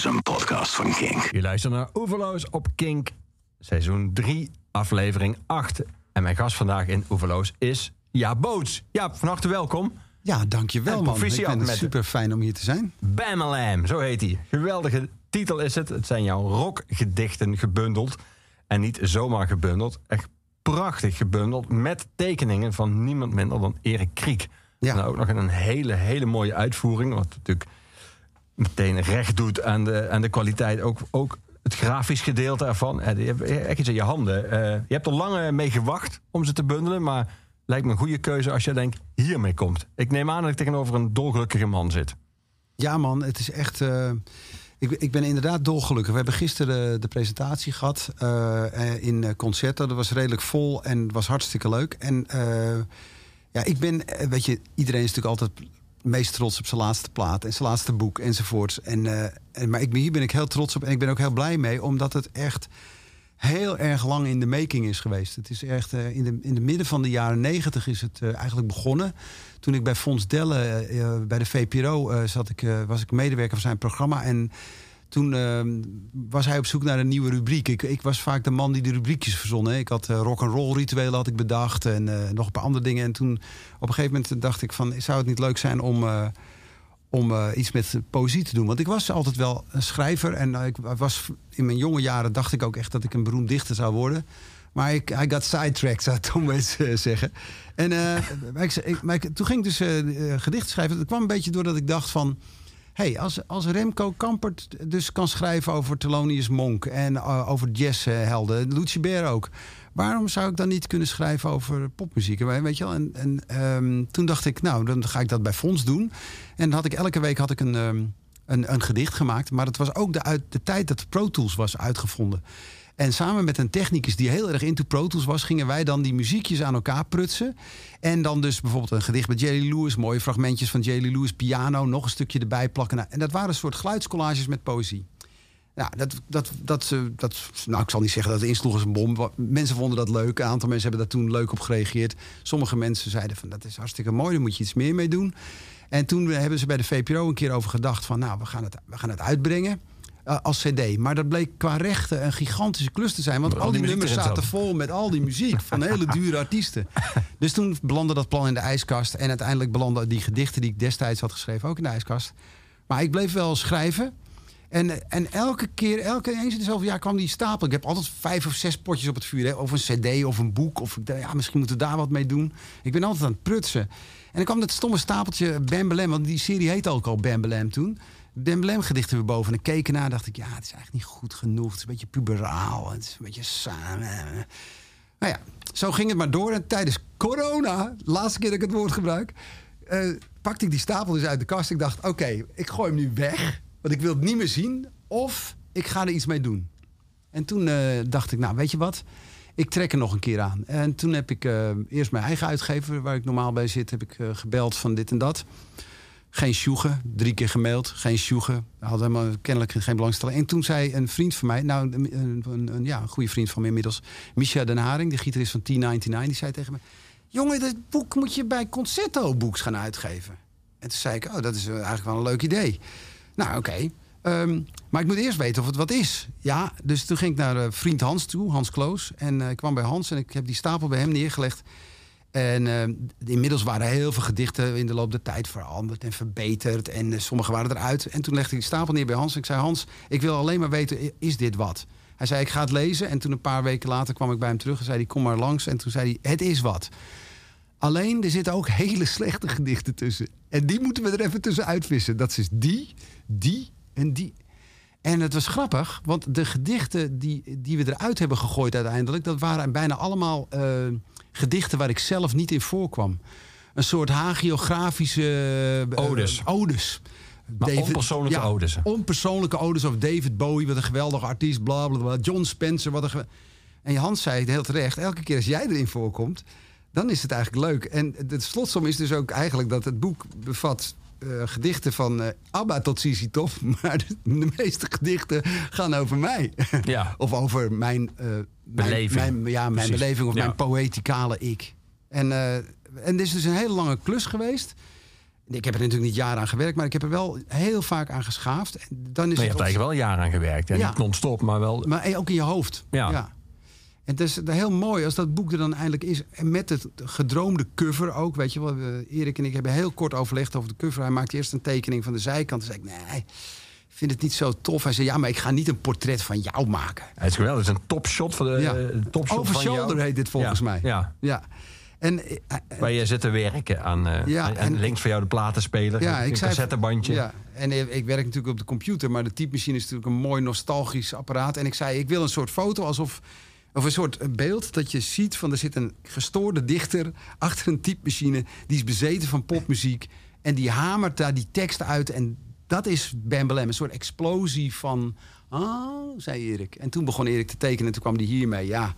is een podcast van Kink. Je luistert naar Oeverloos op Kink, seizoen 3, aflevering 8. En mijn gast vandaag in Oeverloos is Jaap Boots. Jaap, van harte welkom. Ja, dankjewel En man. Ik proficiat vind het met- super fijn om hier te zijn. Bamalam, zo heet hij. Geweldige titel is het. Het zijn jouw rockgedichten gebundeld. En niet zomaar gebundeld, echt prachtig gebundeld. Met tekeningen van niemand minder dan Erik Kriek. Ja. En ook nog in een hele, hele mooie uitvoering. Wat natuurlijk meteen recht doet aan de, aan de kwaliteit. Ook, ook het grafisch gedeelte ervan. Eh, Je hebt echt iets in je handen. Eh, je hebt er lang mee gewacht om ze te bundelen. Maar lijkt me een goede keuze als je denkt hiermee komt. Ik neem aan dat ik tegenover een dolgelukkige man zit. Ja man, het is echt... eh, ik, ik ben inderdaad dolgelukkig. We hebben gisteren de, presentatie gehad eh, eh, in eh, Concerto. Dat was redelijk vol en was hartstikke leuk. En eh, ja, ik ben... eh, Weet je, iedereen is natuurlijk altijd meest trots op zijn laatste plaat en zijn laatste boek enzovoorts. En, eh, en, maar ik, hier ben ik heel trots op en ik ben ook heel blij mee, omdat het echt heel erg lang in de making is geweest. Het is echt eh, in, de, in de midden van de jaren negentig is het eh, eigenlijk begonnen. Toen ik bij Fons Delle bij de VPRO zat, ik, was ik medewerker van zijn programma. En toen eh, was hij op zoek naar een nieuwe rubriek. Ik, ik was vaak de man die de rubriekjes verzon. Ik had eh, rock and roll rituelen had ik bedacht en eh, nog een paar andere dingen. En toen op een gegeven moment dacht ik van, zou het niet leuk zijn om eh, om iets met poëzie te doen. Want ik was altijd wel een schrijver. En ik was in mijn jonge jaren dacht ik ook echt dat ik een beroemd dichter zou worden. Maar ik I got sidetracked, zou Tom eh, zeggen. En maar ik, toen ging ik dus gedichten schrijven. Dat kwam een beetje doordat ik dacht van... hey, als, als Remco Kampert dus kan schrijven over Thelonious Monk... en eh, over jazzhelden, Lucibert ook... waarom zou ik dan niet kunnen schrijven over popmuziek? Weet je wel? En, en ehm, toen dacht ik, nou, dan ga ik dat bij Fons doen. En had ik elke week had ik een, ehm, een, een gedicht gemaakt. Maar dat was ook de, uit, de tijd dat Pro Tools was uitgevonden. En samen met een technicus die heel erg into Pro Tools was... gingen wij dan die muziekjes aan elkaar prutsen. En dan dus bijvoorbeeld een gedicht met Jerry Lewis... mooie fragmentjes van Jerry Lewis piano... nog een stukje erbij plakken. En dat waren een soort geluidscollages met poëzie. Ja, dat, dat, dat, eh, dat, nou, ik zal niet zeggen dat het insloeg als een bom. Mensen vonden dat leuk. Een aantal mensen hebben daar toen leuk op gereageerd. Sommige mensen zeiden van dat is hartstikke mooi, daar moet je iets meer mee doen. En toen hebben ze bij de VPRO een keer over gedacht van nou, we gaan het, we gaan het uitbrengen. Eh, als cd. Maar dat bleek qua rechten een gigantische klus te zijn. Want Al die nummers zaten zat. vol met al die muziek van hele dure artiesten. Dus toen belandde dat plan in de ijskast. En uiteindelijk belanden die gedichten die ik destijds had geschreven ook in de ijskast. Maar ik bleef wel schrijven. En, en elke keer, elke eens in dezelfde jaar kwam die stapel. Ik heb altijd vijf of zes potjes op het vuur. Hè? Of een cd of een boek. Of ik dacht, ja, misschien moeten we daar wat mee doen. Ik ben altijd aan het prutsen. En dan kwam dat stomme stapeltje Bambelam. Want die serie heette ook al Bambelam toen. Bambelam gedichten weer boven. En ik keek dacht ik, ja, het is eigenlijk niet goed genoeg. Het is een beetje puberaal. Het is een beetje samen. Nou ja, zo ging het maar door. En tijdens corona, laatste keer dat ik het woord gebruik... eh, pakte ik die stapel dus uit de kast. Ik dacht, oké, ik gooi hem nu weg. Want ik wil het niet meer zien. Of ik ga er iets mee doen. En toen eh, dacht ik, nou, weet je wat? Ik trek er nog een keer aan. En toen heb ik eh, eerst mijn eigen uitgever... waar ik normaal bij zit, heb ik gebeld van dit en dat. Geen sjoegen, drie keer gemaild, geen sjoegen. Had helemaal kennelijk geen belangstelling. En toen zei een vriend van mij, nou een, een, ja, een goede vriend van me inmiddels, Misha Den Haring, de gitarist van T99, die zei tegen me: Jongen, dat boek moet je bij Concerto Books gaan uitgeven. En toen zei ik: Oh, dat is eigenlijk wel een leuk idee. Nou, oké. Ehm, maar ik moet eerst weten of het wat is. Ja, dus toen ging ik naar eh, vriend Hans toe, Hans Kloos. En eh, ik kwam bij Hans en ik heb die stapel bij hem neergelegd. En eh, inmiddels waren heel veel gedichten in de loop der tijd veranderd en verbeterd. En eh, sommige waren eruit. En toen legde ik die stapel neer bij Hans. Ik zei: Hans, ik wil alleen maar weten, is dit wat? Hij zei: Ik ga het lezen. En toen een paar weken later kwam ik bij hem terug en zei: hij, Kom maar langs. En toen zei hij: Het is wat. Alleen er zitten ook hele slechte gedichten tussen. En die moeten we er even tussen uitvissen. Dat is die, die en die. En het was grappig, want de gedichten die, die we eruit hebben gegooid uiteindelijk, dat waren bijna allemaal eh, gedichten waar ik zelf niet in voorkwam. Een soort hagiografische eh, Odes. odes. Maar onpersoonlijke odes. Onpersoonlijke odes of David Bowie, wat een geweldige artiest, bla bla bla. John Spencer, wat een. ge- En Hans zei het heel terecht: elke keer als jij erin voorkomt, dan is het eigenlijk leuk. En de slotsom is dus ook eigenlijk dat het boek bevat eh, gedichten van eh, ABBA tot Sisi Top. Maar de, de meeste gedichten gaan over mij. Ja. of over mijn... mijn- Beleving. Mijn, ja, mijn Precies. beleving of Ja. mijn poëticale ik. En, eh, en dit is dus een hele lange klus geweest. Ik heb er natuurlijk niet jaren aan gewerkt, maar ik heb er wel heel vaak aan geschaafd. En dan is Maar je het hebt eigenlijk wel jaren aan gewerkt. Ja, Ja. Niet non-stop, maar wel... Maar eh, ook in je hoofd. Ja. En het is heel mooi als dat boek er dan eindelijk is. En met het gedroomde cover ook. Weet je wel, we- Erik en ik hebben heel kort overlegd over de cover. Hij maakte eerst een tekening van de zijkant. Toen zei ik, nee, vind het niet zo tof. Hij zei, ja, maar ik ga niet een portret van jou maken. Het is geweldig. Het is een topshot van de Ja. eh, topshot Over van jou. shoulder heet dit volgens Ja, mij. Ja. Ja. En, eh, eh, Waar je zit te werken aan. eh, Ja, en, en- links van jou de platenspeler. Ja, een cassettebandje. Ja, en eh, ik werk natuurlijk op de computer, maar de typemachine is natuurlijk een mooi nostalgisch apparaat. En ik zei, ik wil een soort foto alsof. Of een soort eh, beeld dat je ziet van er zit een gestoorde dichter achter een typemachine. Die is bezeten van popmuziek. En die hamert daar die tekst uit. En dat is Bambalem. Een soort explosie van. Ah, zei Erik. En toen begon Erik te tekenen en toen kwam hij hiermee. Ja.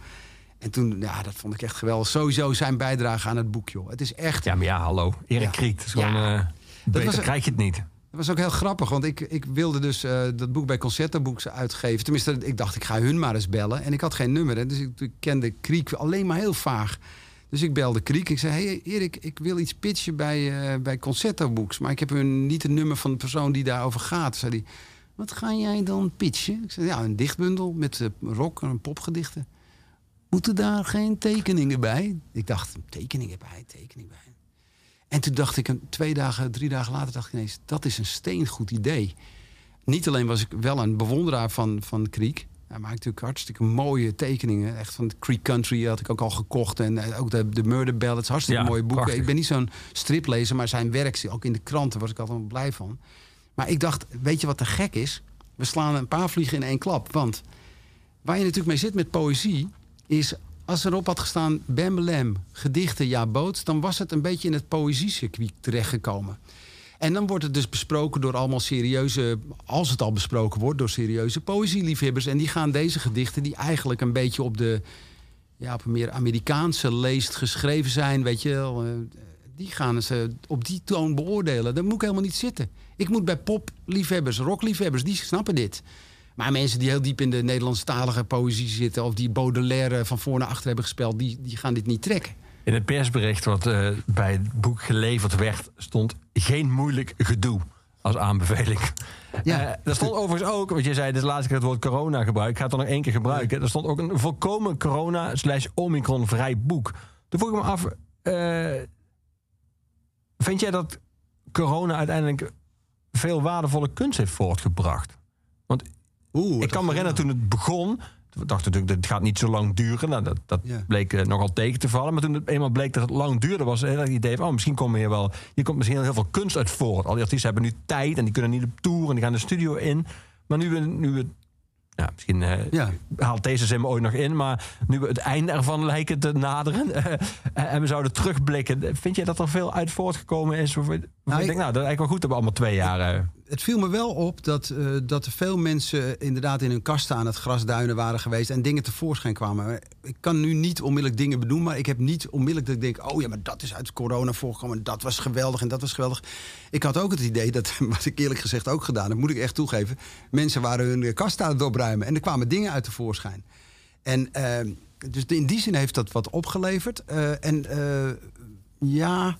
En toen, ja, dat vond ik echt geweldig. Sowieso zijn bijdrage aan het boek, joh. Het is echt. Ja, maar ja, hallo. Erik Ja. Kriek. Ja. eh beter was- krijg je het niet. Dat was ook heel grappig, want ik, ik wilde dus eh, dat boek bij Concerto Books uitgeven. Tenminste, ik dacht, ik ga hun maar eens bellen. En ik had geen nummer, hè, dus ik, ik kende Kriek alleen maar heel vaag. Dus ik belde Kriek. Ik zei, hey Erik, ik wil iets pitchen bij, eh bij Concerto Books. Maar ik heb hun, niet het nummer van de persoon die daarover gaat. Zei hij, wat ga jij dan pitchen? Ik zei, ja, een dichtbundel met eh, rock en popgedichten. Moeten daar geen tekeningen bij? Ik dacht, tekeningen bij, tekeningen bij. En toen dacht ik, twee dagen, drie dagen later, dacht ik ineens: dat is een steengoed idee. Niet alleen was ik wel een bewonderaar van, van Kriek. Hij maakt natuurlijk hartstikke mooie tekeningen. Echt van Creek Country had ik ook al gekocht. En eh, ook de, de Murder Ballads, hartstikke Ja, mooie boeken. prachtig. Ik ben niet zo'n striplezer, maar zijn werk, ook in de kranten, was ik altijd blij van. Maar ik dacht, weet je wat te gek is? We slaan een paar vliegen in één klap. Want waar je natuurlijk mee zit met poëzie, is als erop had gestaan Bambalem, gedichten, ja, boot, dan was het een beetje in het poëziecircuit terechtgekomen. En dan wordt het dus besproken door allemaal serieuze, als het al besproken wordt, door serieuze poëzieliefhebbers. En die gaan deze gedichten, die eigenlijk een beetje op de, ja, op een meer Amerikaanse leest geschreven zijn, weet je wel, eh, die gaan ze op die toon beoordelen. Dat moet ik helemaal niet zitten. Ik moet bij popliefhebbers, rockliefhebbers, die snappen dit. Maar mensen die heel diep in de Nederlandstalige poëzie zitten... of die Baudelaire van voor naar achter hebben gespeeld... die, die gaan dit niet trekken. In het persbericht wat eh, bij het boek geleverd werd, stond geen moeilijk gedoe als aanbeveling. Ja. Er stond overigens ook, want je zei, dit is de laatste keer het woord corona gebruikt. Ik ga het dan nog één keer gebruiken. Er stond ook een volkomen corona slash omicron vrij boek. Toen vroeg ik me af, eh, vind jij dat corona uiteindelijk veel waardevolle kunst heeft voortgebracht? Want Oeh, ik kan me herinneren toen het begon. We dachten natuurlijk, dit gaat niet zo lang duren. Nou, dat dat bleek eh, nogal tegen te vallen. Maar toen het eenmaal bleek dat het lang duurde, was het idee van... Oh, misschien komen hier wel, hier komt misschien heel veel kunst uit voort. Al die artiesten hebben nu tijd en die kunnen niet op tour... en die gaan de studio in. Maar nu we... Nu we ja, misschien eh, Ja. haalt deze zin me ooit nog in... maar nu we het einde ervan lijken te naderen... eh, en we zouden terugblikken... vind jij dat er veel uit voortgekomen is? Of Nou, ik denk, nou, dat is eigenlijk wel goed dat we allemaal twee jaar... eh, Het viel me wel op dat, eh, dat er veel mensen inderdaad in hun kasten aan het grasduinen waren geweest en dingen tevoorschijn kwamen. Ik kan nu niet onmiddellijk dingen benoemen, maar ik heb niet onmiddellijk dat ik denk: oh ja, maar dat is uit corona voorgekomen. en Dat was geweldig en dat was geweldig. Ik had ook het idee dat, wat ik eerlijk gezegd ook gedaan heb, moet ik echt toegeven. Mensen waren hun kast aan het opruimen en er kwamen dingen uit tevoorschijn. En eh, dus in die zin heeft dat wat opgeleverd. Eh, en eh, ja,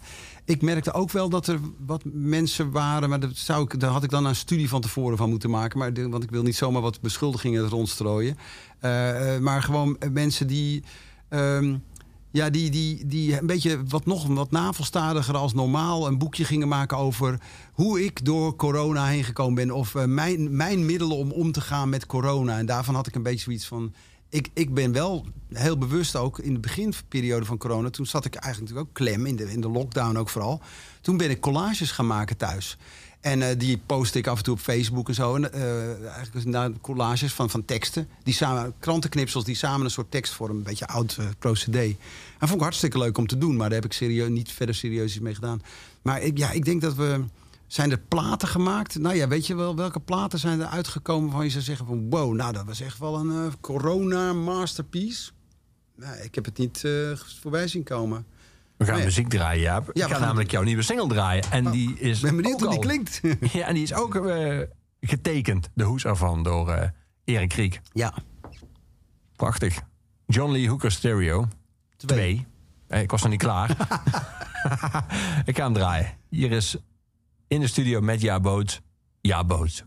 ik merkte ook wel dat er wat mensen waren, maar dat zou ik, daar had ik dan een studie van tevoren van moeten maken. Maar, want ik wil niet zomaar wat beschuldigingen rondstrooien. Eh, eh, maar gewoon eh, mensen die. ehm, ja, die, die, die een beetje wat nog wat navelstadiger als normaal een boekje gingen maken over hoe ik door corona heen gekomen ben. Of mijn, mijn middelen om om te gaan met corona. En daarvan had ik een beetje zoiets van. Ik, ik ben wel heel bewust ook in de beginperiode van corona. Toen zat ik eigenlijk natuurlijk ook klem in de, in de lockdown ook vooral. Toen ben ik collages gaan maken thuis. En eh, die post ik af en toe op Facebook en zo. En, eh, eigenlijk collages van, van teksten. Die samen, krantenknipsels die samen een soort tekst vormen. Een beetje oud eh, procedé. En vond ik hartstikke leuk om te doen. Maar daar heb ik serieus, niet verder serieus iets mee gedaan. Maar ik, ja, ik denk dat we... Zijn er platen gemaakt? Nou ja, weet je wel welke platen zijn er uitgekomen... waarvan je zou zeggen van... wow, nou dat was echt wel een eh, corona masterpiece. Nou, ik heb het niet eh, voorbij zien komen. We gaan Nee. muziek draaien, Jaap. we ik ga namelijk jouw nieuwe single draaien. En die is Ik ben benieuwd hoe die al- klinkt. Ja, en die is ook eh, getekend, de hoes ervan, door Erik Kriek. ja, Prachtig. John Lee Hooker Stereo. twee. Twee. Ik was nog niet klaar. ik ga hem draaien. Hier is in de studio met. Ja Boot.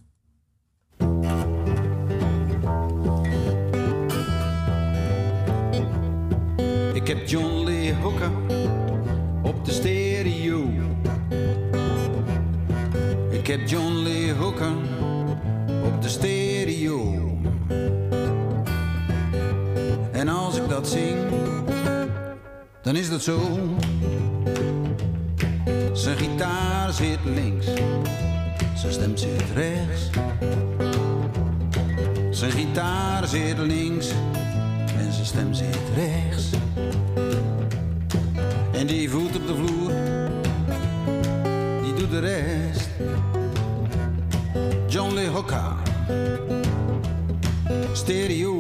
Ik heb John Lee Hooker op de stereo. Ik heb John Lee Hooker op de stereo. En als ik dat zing, dan is dat zo. Zijn gitaar zit links, zijn stem zit rechts. Zijn gitaar zit links en zijn stem zit rechts. En die voet op de vloer, die doet de rest. John Lee Hooker, stereo.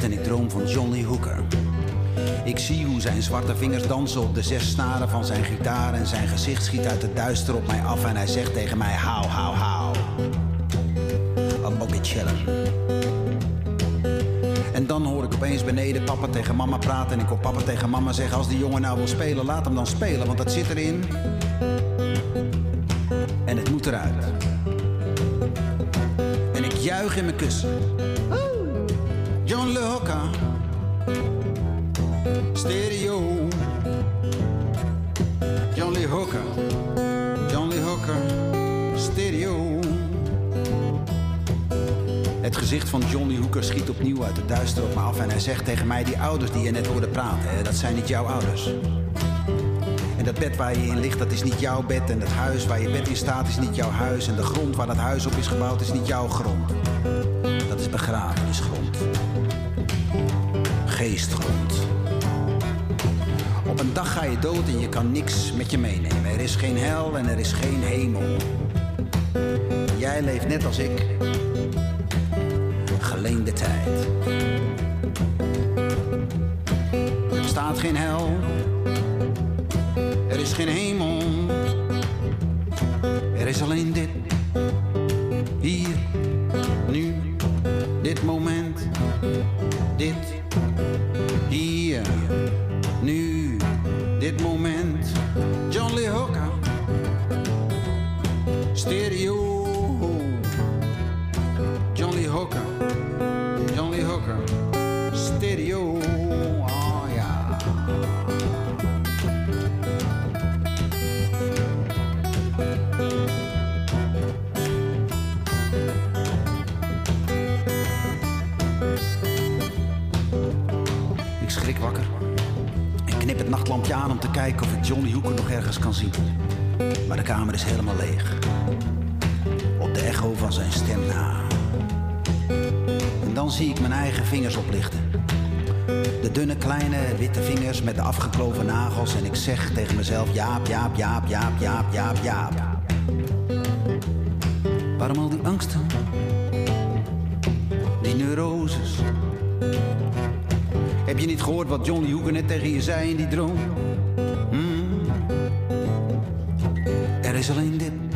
En ik droom van John Lee Hooker. Ik zie hoe zijn zwarte vingers dansen op de zes snaren van zijn gitaar. En zijn gezicht schiet uit het duister op mij af. En hij zegt tegen mij: Hou, hou, hou. Een bokje chillen. En dan hoor ik opeens beneden papa tegen mama praten. En ik hoor papa tegen mama zeggen: Als die jongen nou wil spelen, laat hem dan spelen. Want dat zit erin. En het moet eruit. En ik juich in mijn kussen. John Hooker stereo. John Lee Hooker, John Lee Hooker, stereo. Het gezicht van John Lee Hooker schiet opnieuw uit het duister op me af en hij zegt tegen mij: Die ouders die je net hoorde praten, hè, dat zijn niet jouw ouders. En dat bed waar je in ligt, dat is niet jouw bed. En het huis waar je bed in staat, is niet jouw huis. En de grond waar dat huis op is gebouwd, is niet jouw grond. Dat is begrafenisgrond. Geestgrond. Op een dag ga je dood en je kan niks met je meenemen. Er is geen hel en er is geen hemel. Jij leeft net als ik. De dunne kleine witte vingers met de afgekloven nagels. En ik zeg tegen mezelf: Jaap, Jaap, Jaap, Jaap, Jaap, Jaap, Jaap. Waarom al die angsten? Die neuroses. Heb je niet gehoord wat Johnny Hoeker net tegen je zei in die droom? Hmm. Er is alleen dit.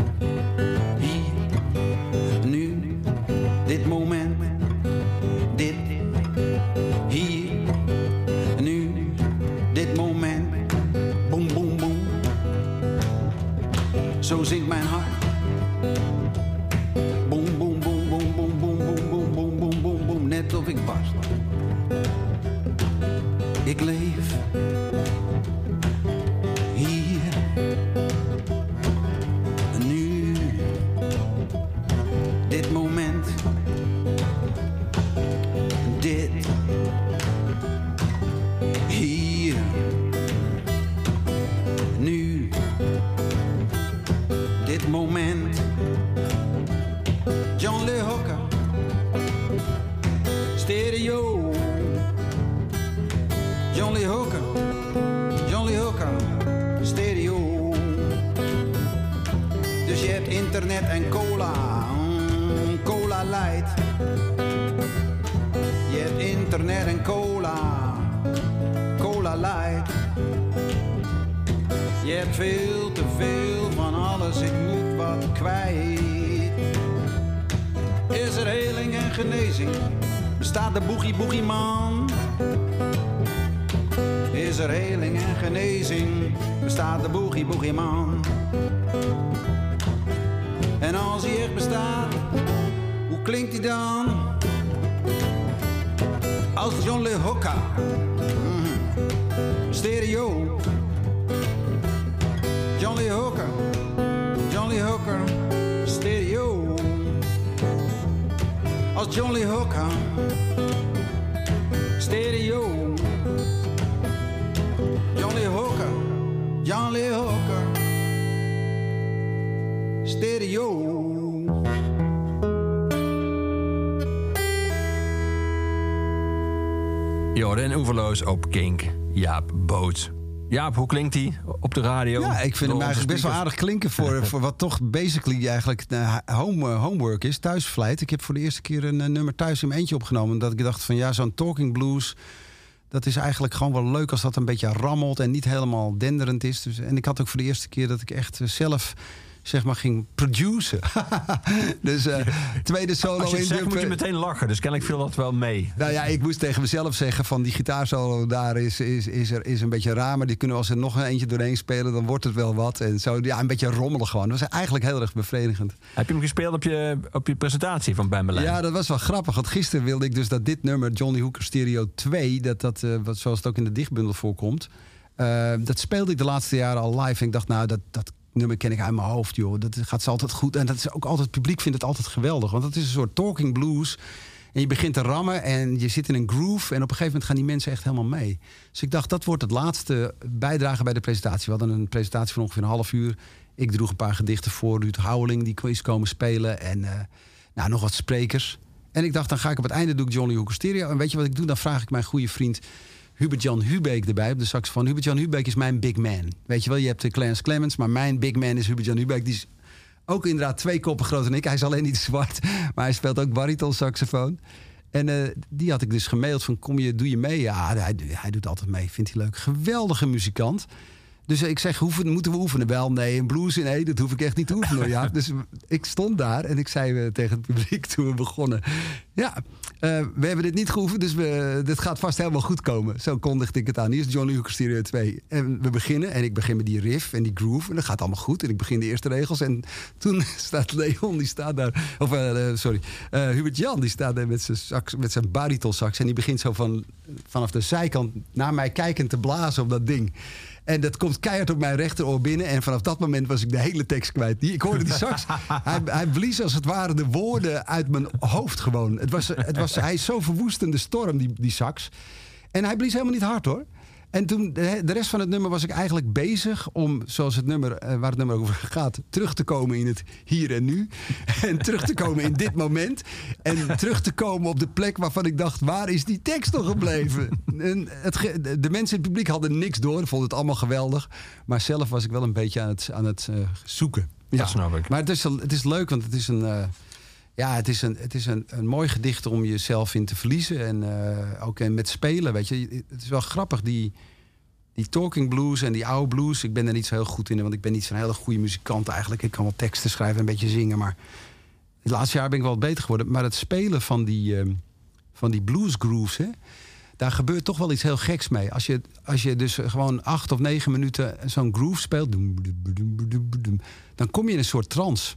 Oeverloos op Kink. Jaap Boot. Jaap, hoe klinkt die op de radio? Ja, ik vind hem eigenlijk best wel aardig klinken voor, voor wat toch basically eigenlijk eh, home, eh, homework is, thuisvlijt. Ik heb voor de eerste keer een eh, nummer thuis in mijn eentje opgenomen. Dat ik dacht van ja, zo'n talking blues, dat is eigenlijk gewoon wel leuk als dat een beetje rammelt en niet helemaal denderend is. Dus, en ik had ook voor de eerste keer dat ik echt zelf zeg maar ging produceren. dus eh, tweede solo Als je in zegt, moet je meteen lachen. Dus kennelijk viel dat wel mee. nou ja, ik moest tegen mezelf zeggen van die gitaarsolo daar is, is, is, er, is een beetje raar. Maar die kunnen we als er nog een eentje doorheen spelen, dan wordt het wel wat. En zo, ja, een beetje rommelig gewoon. Dat was eigenlijk heel erg bevredigend. Heb je hem gespeeld op je, op je presentatie van Ben Berlijn? Ja, dat was wel grappig. Want gisteren wilde ik dus dat dit nummer, Johnny Hooker Stereo 2, dat dat, eh, wat, zoals het ook in de dichtbundel voorkomt, eh, dat speelde ik de laatste jaren al live. En ik dacht, nou, dat, dat nummer ken ik uit mijn hoofd, joh. Dat gaat ze altijd goed. En dat is ook altijd, het publiek vindt het altijd geweldig. Want het is een soort talking blues. En je begint te rammen en je zit in een groove. En op een gegeven moment gaan die mensen echt helemaal mee. Dus ik dacht, dat wordt het laatste bijdrage bij de presentatie. We hadden een presentatie van ongeveer een half uur. Ik droeg een paar gedichten voor. Ruud Houweling, die is komen spelen. En eh, nou, nog wat sprekers. En ik dacht, dan ga ik op het einde doe ik Johnny Stereo. En weet je wat ik doe? Dan vraag ik mijn goede vriend Hubert-Jan Hubeek erbij op de saxofoon. Hubert-Jan Hubeek is mijn big man. Weet je wel, je hebt de Clarence Clemens, maar mijn big man is Hubert-Jan Hubeek. Die is ook inderdaad twee koppen groter dan ik. Hij is alleen niet zwart, maar hij speelt ook bariton saxofoon. En eh, die had ik dus gemaild van, kom je, doe je mee? Ja, hij, hij doet altijd mee, vindt hij leuk. Geweldige muzikant. Dus ik zeg, hoeven, moeten we oefenen? Wel, nee, een blues nee, dat hoef ik echt niet te oefenen. Ja. Dus ik stond daar en ik zei eh, tegen het publiek toen we begonnen... ja, eh, we hebben dit niet geoefend, dus we, dit gaat vast helemaal goed komen. Zo kondigde ik het aan. Hier is John Lucas Stereo 2. En we beginnen en ik begin met die riff en die groove. En dat gaat allemaal goed. En ik begin de eerste regels. En toen staat Leon, die staat daar... Of, eh, eh, sorry, Hubert Jan, die staat daar met zijn, sax, met zijn bariton sax. En die begint zo van, vanaf de zijkant naar mij kijkend te blazen op dat ding. En dat komt keihard op mijn rechteroor binnen. En vanaf dat moment was ik de hele tekst kwijt. Die, ik hoorde die sax. hij, hij blies als het ware de woorden uit mijn hoofd gewoon. Het was, het was, hij is zo verwoestende storm, die, die sax. En hij blies helemaal niet hard hoor. En toen, de rest van het nummer was ik eigenlijk bezig om, zoals het nummer, eh, waar het nummer over gaat, terug te komen in het hier en nu. En terug te komen in dit moment. En terug te komen op de plek waarvan ik dacht, waar is die tekst nog gebleven? En het, de- mensen in het publiek hadden niks door, vonden het allemaal geweldig. Maar zelf was ik wel een beetje aan het, aan het eh, zoeken. Dat snap ik. Maar het is, het is leuk, want het is een. eh, ja, het is, een, het is een, een mooi gedicht om jezelf in te verliezen. En eh, ook met spelen, weet je. Het is wel grappig, die, die talking blues en die oude blues. Ik ben er niet zo heel goed in, want ik ben niet zo'n hele goede muzikant eigenlijk. Ik kan wel teksten schrijven en een beetje zingen, maar... Het laatste jaar ben ik wel wat beter geworden. Maar het spelen van die, eh, van die blues grooves, hè, daar gebeurt toch wel iets heel geks mee. Als je, als je dus gewoon acht of negen minuten zo'n groove speelt... dan kom je in een soort trance.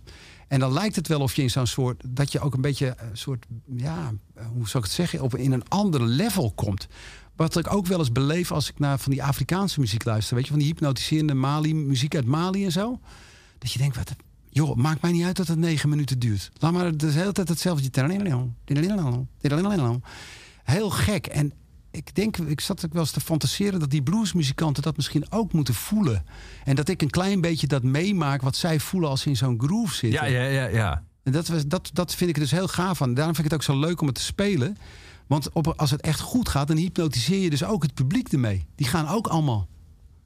En dan lijkt het wel of je in zo'n soort... dat je ook een beetje een soort... ja, hoe zou ik het zeggen? Op, in een ander level komt. Wat ik ook wel eens beleef als ik naar van die Afrikaanse muziek luister. Weet je, van die hypnotiserende Mali, muziek uit Mali en zo. Dat je denkt, wat, joh, maakt mij niet uit dat het negen minuten duurt. Laat maar de hele tijd hetzelfde. Heel gek. En ik denk, ik zat ook wel eens te fantaseren dat die bluesmuzikanten dat misschien ook moeten voelen. En dat ik een klein beetje dat meemaak wat zij voelen als ze in zo'n groove zitten. Ja, ja, ja, ja. En dat, was, dat, dat vind ik er dus heel gaaf aan. Daarom vind ik het ook zo leuk om het te spelen. Want op, als het echt goed gaat, dan hypnotiseer je dus ook het publiek ermee. Die gaan ook allemaal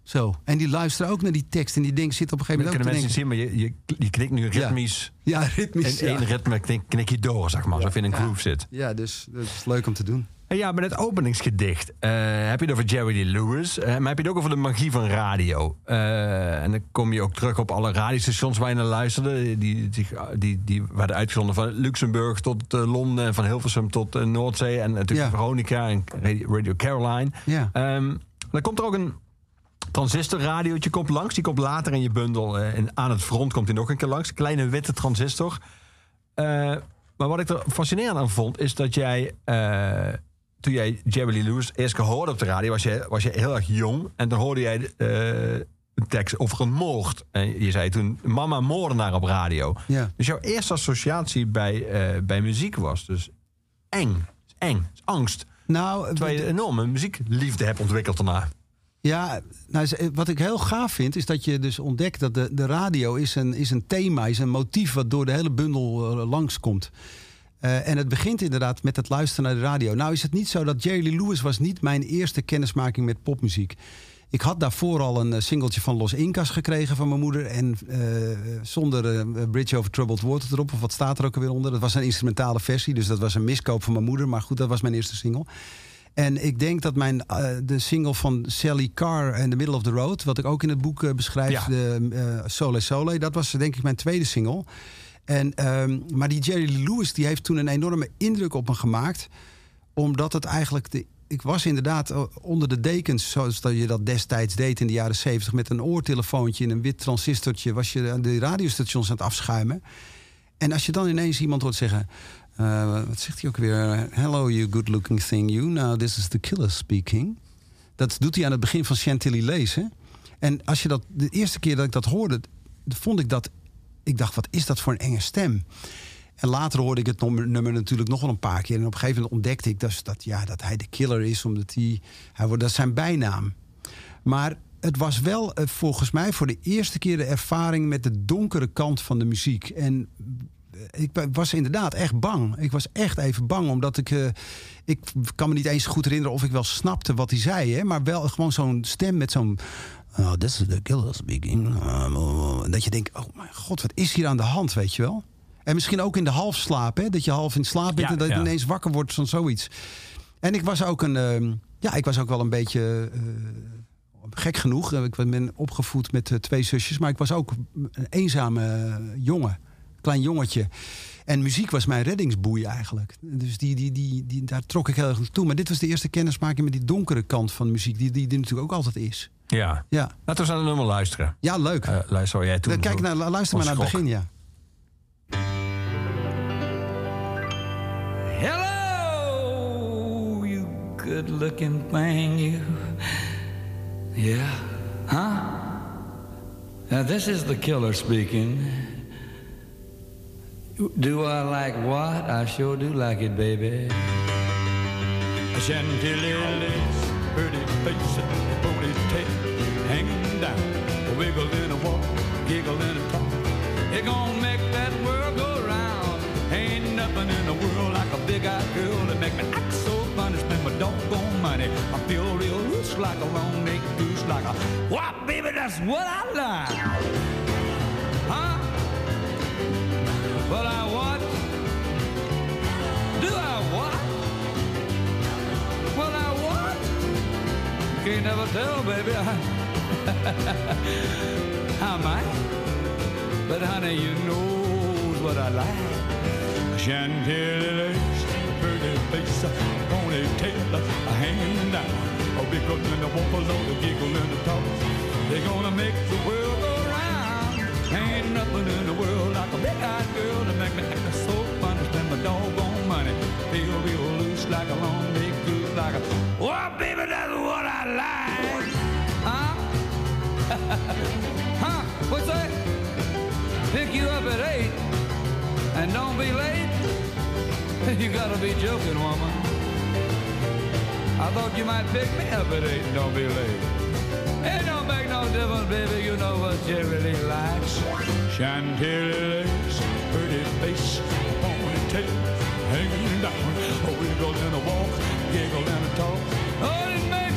zo. En die luisteren ook naar die tekst. En die denken, zit op een gegeven Dat moment kunnen ook te mensen denken... zien, maar je, je, je knikt nu ritmisch. Ja, ritmisch. Ja. één ritme knik, knik je door, zeg maar. Alsof je in een Ja. groove zit. Ja, dus dat is leuk om te doen. Ja, met het openingsgedicht uh, heb je het over Jerry Lee Lewis. Uh, maar heb je het ook over de magie van radio. Uh, en dan kom je ook terug op alle radiostations waar je naar luisterde. Die, die, die, die werden uitgezonden van Luxemburg tot Londen. Van Hilversum tot Noordzee. En natuurlijk ja. Veronica en Radio Caroline. Ja. Um, dan komt er ook een transistorradiootje komt langs. Die komt later in je bundel. en aan het front komt hij nog een keer langs. Kleine witte transistor. maar wat ik er fascinerend aan vond, is dat jij toen jij Jerry Lee Lewis eerst gehoord op de radio, was je, was je heel erg jong. En dan hoorde jij uh, een tekst over een moord. En je zei toen mama moordenaar op radio. Ja. Dus jouw eerste associatie bij, uh, bij muziek was dus eng. Eng, angst. Nou, Terwijl je een enorme muziekliefde hebt ontwikkeld daarna. Ja, nou, wat ik heel gaaf vind, is dat je dus ontdekt dat de, de radio is een, is een thema, is een motief wat door de hele bundel uh, langskomt. Uh, en het begint inderdaad met het luisteren naar de radio. Nou is het niet zo dat Jerry Lee Lewis was niet mijn eerste kennismaking met popmuziek. Ik had daarvoor al een singeltje van Los Incas gekregen van mijn moeder. En uh, zonder uh, Bridge over Troubled Water erop. Of wat staat er ook alweer onder? Dat was een instrumentale versie. Dus dat was een miskoop van mijn moeder. Maar goed, dat was mijn eerste single. En ik denk dat mijn, de single van Sally Carr in The Middle of the Road... wat ik ook in het boek beschrijf, ja. de, Sole Sole... dat was denk ik mijn tweede single... En, um, maar die Jerry Lewis die heeft toen een enorme indruk op me gemaakt. Omdat het eigenlijk. De, ik was inderdaad onder de dekens, zoals dat je dat destijds deed in de jaren zeventig. Met een oortelefoontje en een wit transistortje. was je de radiostations aan het afschuimen. En als je dan ineens iemand hoort zeggen. Uh, wat zegt hij ook weer? Hello, you good looking thing, you. Now, this is the killer speaking. Dat doet hij aan het begin van Chantilly lezen. En als je dat de eerste keer dat ik dat hoorde, vond ik dat ik dacht, wat is dat voor een enge stem? En later hoorde ik het nummer natuurlijk nog wel een paar keer. En op een gegeven moment ontdekte ik dus dat, ja, dat hij de killer is, omdat hij, hij wordt, dat is zijn bijnaam. Maar het was wel uh, volgens mij voor de eerste keer de ervaring met de donkere kant van de muziek. En eh, ik was inderdaad echt bang. Ik was echt even bang, omdat ik. Uh, ik kan me niet eens goed herinneren of ik wel snapte wat hij zei, hè, maar wel gewoon zo'n stem met zo'n Oh, this is the killer speaking. Um, dat je denkt, oh mijn god, wat is hier aan de hand, weet je wel? En misschien ook in de halfslaap, hè? Dat je half in slaap bent en dat je ineens wakker wordt van zoiets. En ik was ook een, uh, ja, ik was ook wel een beetje uh, gek genoeg. Ik ben opgevoed met uh, twee zusjes, maar ik was ook een eenzame jongen, klein jongetje. En muziek was mijn reddingsboei eigenlijk. Dus die, die, die, die, daar trok ik heel erg naartoe. Maar dit was de eerste kennismaking met die donkere kant van muziek, die, die, die natuurlijk ook altijd is. Ja. ja. Laten we aan het nummer luisteren. Ja, leuk. Uh, luister jij toen. Kijk, naar, luister maar naar het begin, ja. Hello, you good looking thing, you. Yeah. Huh? Now, this is the killer speaking. Do I like what? I sure do like it, baby. Chantilly pretty face, ponytail wiggle in a walk, giggle in a talk. It gonna make that world go round. Ain't nothing in the world like a big-eyed girl that make me act so funny, spend my doggone money. I feel real loose like a long-necked goose, like a what, baby? That's what I like. Huh? But I what? Do I what? Well, I what? Can't never tell, baby. I might, but honey, you knows what I like. Chantilly lace, pretty face, ponytail, hanging down. A in the waffles on the giggle and the talk. They're gonna make the world go round. Ain't nothing in the world like a big-eyed girl to make me act so fun. Spend my doggone money, feel real loose like a long big goose, like a. Oh, baby, that's what I like. Huh? What's that? Pick you up at eight and don't be late. You gotta be joking, woman. I thought you might pick me up at eight and don't be late. It don't make no difference, baby. You know what Jerry likes. Chantilly lace, pretty face, ponytail, hanging down. A wiggle and a walk, giggle and a talk. Oh, it makes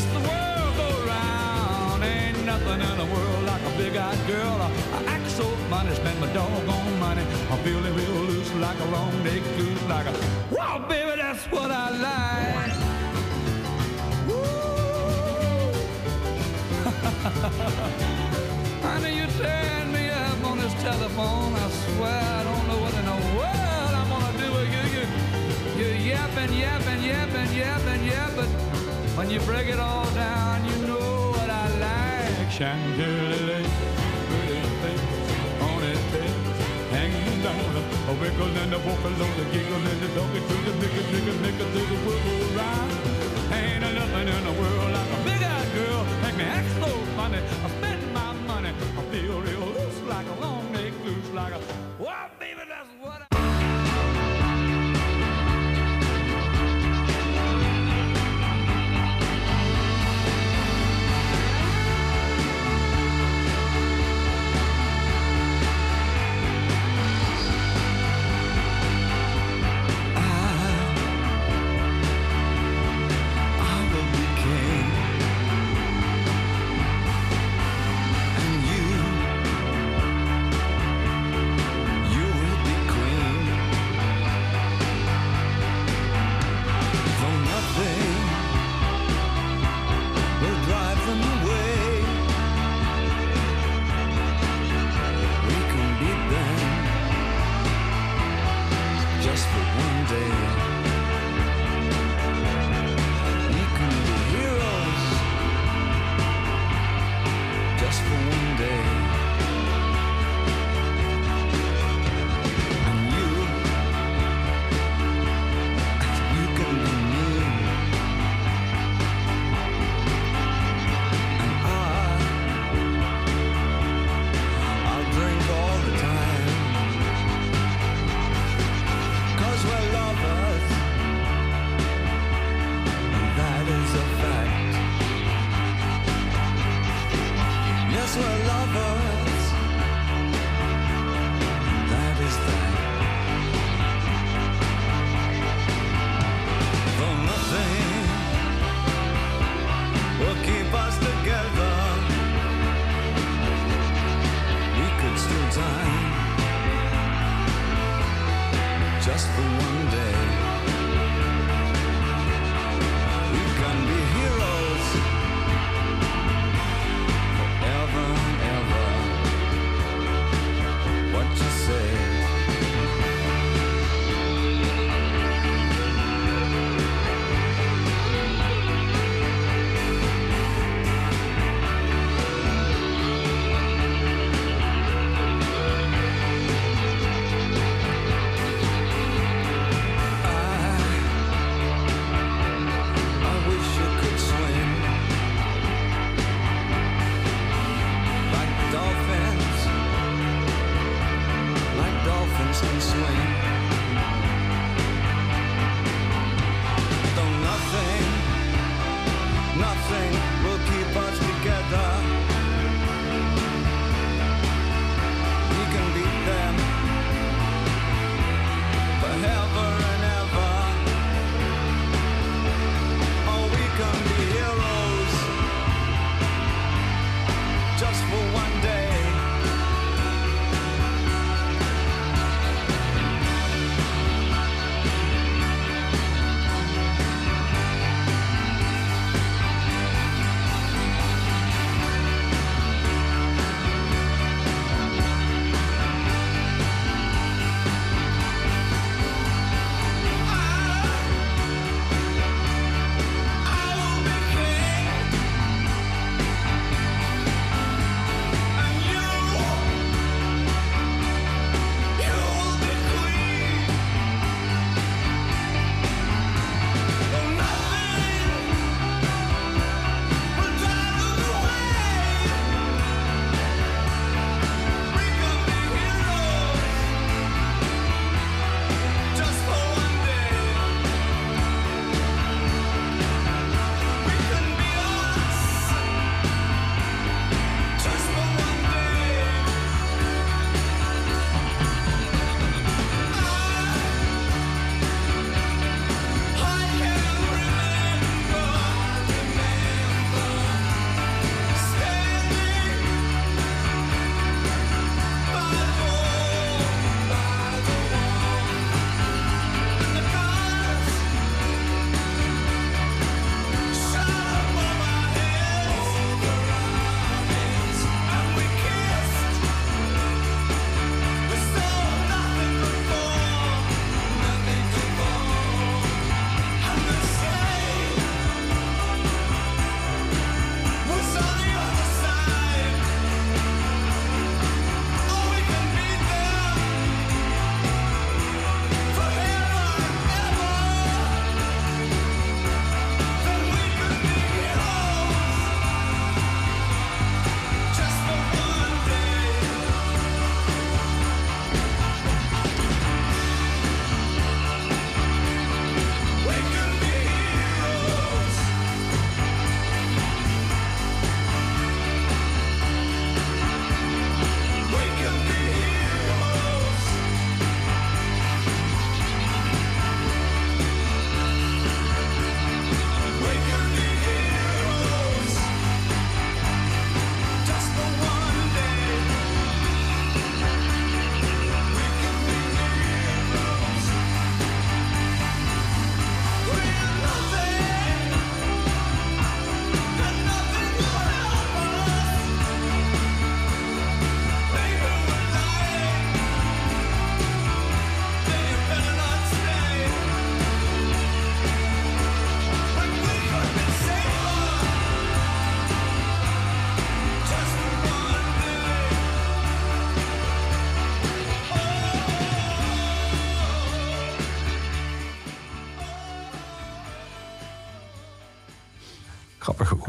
nothing in the world like a big-eyed girl. I act so funny, spend my doggone money. I'm feeling real loose like a long neck goose, like a wow, baby, that's what I like. Honey, you turn me up on this telephone. I swear I don't know what in the world I'm gonna do with you. You, you're yapping, yapping, yapping, yapping, yapping. When you break it all down, you know. Chandelier, pretty face, on his bed, hanging down. A wiggle and a vocal on the giggle and the doggy to the nigga, nigga, nigga, to the wiggle ride. Ain't nothing in the world like a big-eyed girl. Make me act so funny. I spend my money. I feel real loose like a long neck loose like a.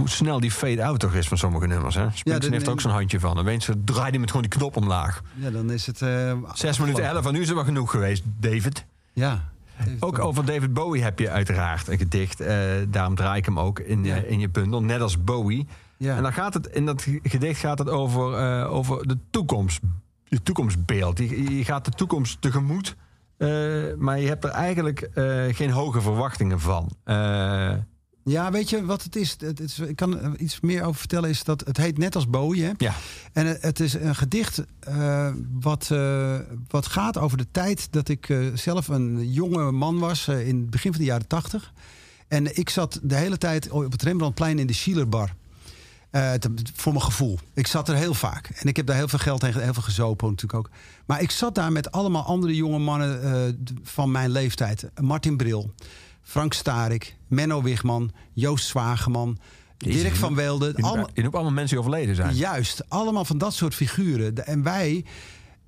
hoe snel die fade-out toch is van sommige nummers. Hè? Dat- heeft er ook zo'n handje van. Opeens zo draait hij met gewoon die knop omlaag. Ja, dan is het... eh, Zes minuten elf, en nu is er wel genoeg geweest, David. Ja. Ook over David Bowie heb je uiteraard een gedicht. eh, daarom draai ik hem ook in, Ja. je, in je bundel, net als Bowie. Ja. En dan gaat het, in dat gedicht gaat het over, eh, over de toekomst. Je toekomstbeeld. Je, je gaat de toekomst tegemoet. eh, maar je hebt er eigenlijk eh, geen hoge verwachtingen van. Ja, weet je wat het is? Het is ik kan er iets meer over vertellen. Is dat het heet net als Bowie. Hè? ja, En het- het is een gedicht eh, wat, eh, wat gaat over de tijd dat ik eh, zelf een jonge man was in het begin van de jaren tachtig. En ik zat de hele tijd op het Rembrandtplein in de Schielerbar. Te- voor mijn gevoel. Ik zat er heel vaak. En ik heb daar heel veel geld tegen, heel veel gezopen natuurlijk ook. Maar ik zat daar met allemaal andere jonge mannen van mijn leeftijd. Martin Bril, Frank Starik, Menno Wigman, Joost Zwageman, Jezus, Dirk van Weelde. allemaal- je noemt allemaal mensen die overleden zijn. Juist, allemaal van dat soort figuren. De- En wij,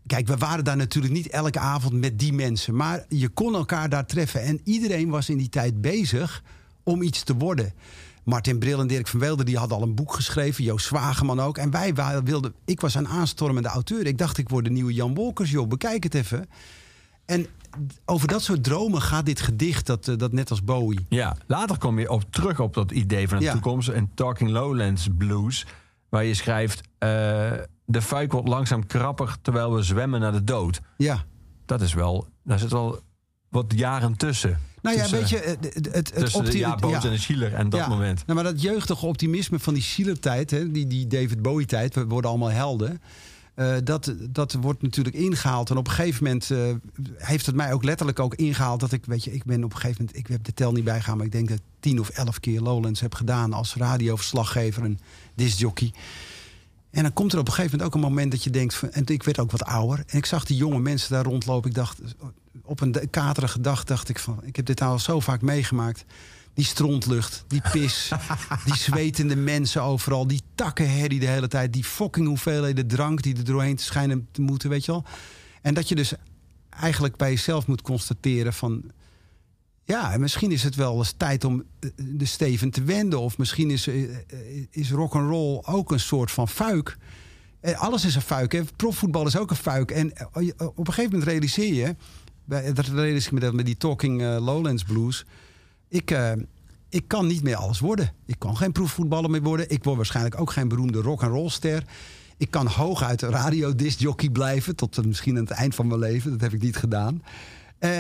kijk, we waren daar natuurlijk niet elke avond met die mensen. Maar je kon elkaar daar treffen. En iedereen was in die tijd bezig om iets te worden. Martin Bril en Dirk van Weelde die hadden al een boek geschreven. Joost Zwageman ook. En wij wilden... Ik was een aanstormende auteur. Ik dacht, ik word de nieuwe Jan Wolkers, joh. Bekijk het even. En over dat soort dromen gaat dit gedicht, dat, eh, dat net als Bowie. Ja, later kom je op, terug op dat idee van de Ja. toekomst. En Talking Lowlands Blues. Waar je schrijft... eh, de fuik wordt langzaam krapper terwijl we zwemmen naar de dood. Ja. Dat is wel... Daar zit wel wat jaren tussen. Nou ja, Tussen- weet je, het, het, het, het Tussen de opti- ja, en de Schieler en dat Ja, moment. Nou, maar dat jeugdige optimisme van die Schiller-tijd, hè, die, die David Bowie-tijd, we worden allemaal helden. Eh, dat, dat wordt natuurlijk ingehaald. En op een gegeven moment eh, heeft het mij ook letterlijk ook ingehaald dat ik, weet je, ik ben op een gegeven moment, ik heb de tel niet bijgegaan, maar ik denk dat ik tien of elf keer Lowlands heb gedaan als radioverslaggever en discjockey. En dan komt er op een gegeven moment ook een moment dat je denkt, en ik werd ook wat ouder. En ik zag die jonge mensen daar rondlopen. Ik dacht, op een katerige dag dacht ik van, ik heb dit nou al zo vaak meegemaakt. Die strontlucht, die pis, die zwetende mensen overal, die takkenherrie de hele tijd, die fucking hoeveelheden drank die er doorheen te schijnen te moeten, weet je wel. En dat je dus eigenlijk bij jezelf moet constateren van, ja, en misschien is het wel eens tijd om eh, de steven te wenden. Of misschien is, eh, eh, is rock and roll ook een soort van fuik. Alles is een fuik. Hè? Profvoetbal is ook een fuik. En op een gegeven moment realiseer je... Dat realiseer ik me dat met die Talking Lowlands Blues. Ik, eh, ik kan niet meer alles worden. Ik kan geen proefvoetballer meer worden. Ik word waarschijnlijk ook geen beroemde rock and roll ster. Ik kan hooguit een radiodiscjockey blijven. Tot eh, misschien aan het eind van mijn leven. Dat heb ik niet gedaan. Eh,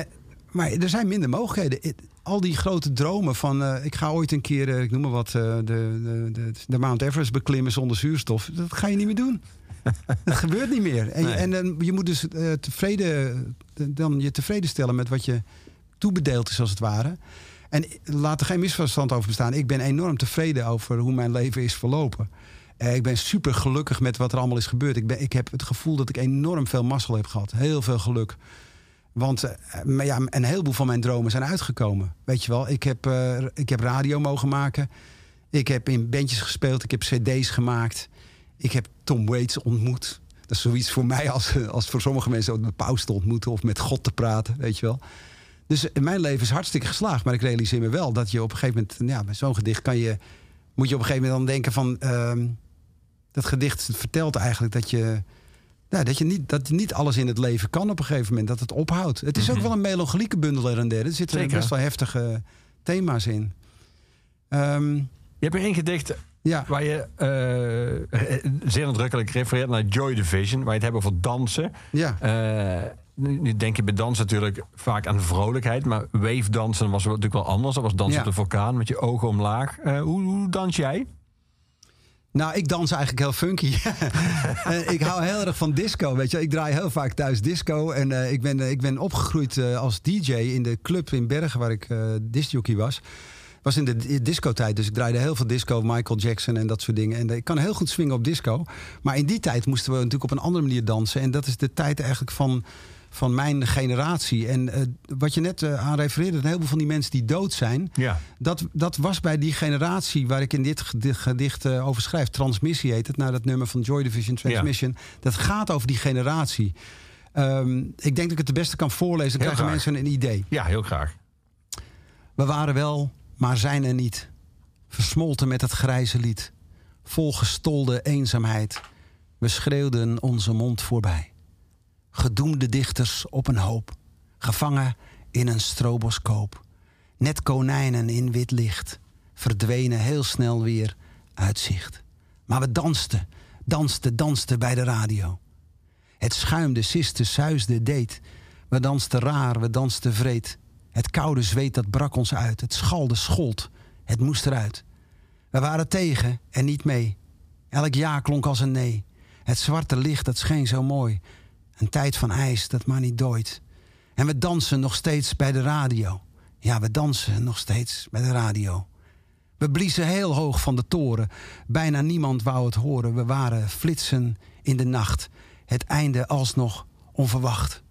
maar er zijn minder mogelijkheden. Al die grote dromen van... ik ga ooit een keer, ik noem maar wat... de, de, de, de Mount Everest beklimmen zonder zuurstof. Dat ga je niet meer doen. dat gebeurt niet meer. En, Nee. en je moet dus tevreden, dan je tevreden stellen met wat je toebedeeld is als het ware. En laat er geen misverstand over bestaan. Ik ben enorm tevreden over hoe mijn leven is verlopen. Eh, ik ben super gelukkig met wat er allemaal is gebeurd. Ik, ben, ik heb het gevoel dat ik enorm veel mazzel heb gehad. Heel veel geluk. Want eh, ja, een heleboel van mijn dromen zijn uitgekomen. Weet je wel, ik heb, eh, ik heb radio mogen maken. Ik heb in bandjes gespeeld. Ik heb cd's gemaakt. Ik heb Tom Waits ontmoet. Dat is zoiets voor mij als, als voor sommige mensen ook de paus te ontmoeten of met God te praten, weet je wel. Dus eh, mijn leven is hartstikke geslaagd. Maar ik realiseer me wel dat je op een gegeven moment, ja, met zo'n gedicht kan je, moet je op een gegeven moment dan denken van, ehm, dat gedicht vertelt eigenlijk dat je, nou, dat je niet, dat niet alles in het leven kan op een gegeven moment, dat het ophoudt. Het is ook wel een melancholieke bundel er en der. Er zitten Zeker. best wel heftige thema's in. Ehm, Je hebt er één gedicht ja, waar je eh, zeer nadrukkelijk refereert naar Joy Division. Waar je het hebt over dansen. ja. Eh, nu, denk je bij dansen natuurlijk vaak aan vrolijkheid. Maar wave dansen was natuurlijk wel anders. Dat was dansen Ja. op de vulkaan met je ogen omlaag. Eh, hoe, hoe dans jij? Nou, ik dans eigenlijk heel funky. En ik hou heel erg van disco, weet je. Ik draai heel vaak thuis disco. En eh, ik, ben, eh, ik ben opgegroeid eh, als DJ in de club in Bergen... waar ik eh discjockey was. was in de di- discotijd, dus ik draaide heel veel disco. Michael Jackson en dat soort dingen. En eh, ik kan heel goed swingen op disco. Maar in die tijd moesten we natuurlijk op een andere manier dansen. En dat is de tijd eigenlijk van, van mijn generatie. En eh, wat je net eh, aan refereerde... een heleboel van die mensen die dood zijn... Ja. Dat, dat was bij die generatie waar ik in dit gedicht, eh, over schrijf. Transmissie heet het, naar dat nummer van Joy Division Transmission. Dat gaat over die generatie. Ehm, ik denk dat ik het het beste kan voorlezen. Dan Heel krijgen graag. mensen een idee. Ja, heel graag. We waren wel, maar zijn er niet. versmolten met het grijze lied. Vol gestolde eenzaamheid, we schreeuwden onze mond voorbij. Gedoemde dichters op een hoop, gevangen in een stroboscoop. Net konijnen in wit licht, verdwenen heel snel weer uit zicht. Maar we dansten, dansten, dansten bij de radio. Het schuimde, siste, suisde, deed. We dansten raar, we dansten vreed. Het koude zweet dat brak ons uit. Het schalde, schold. Het moest eruit. We waren tegen en niet mee. Elk ja klonk als een nee. Het zwarte licht dat scheen zo mooi. Een tijd van ijs dat maar niet dooit. En we dansen nog steeds bij de radio. Ja, we dansen nog steeds bij de radio. We bliezen heel hoog van de toren. Bijna niemand wou het horen. We waren flitsen in de nacht. Het einde alsnog onverwacht.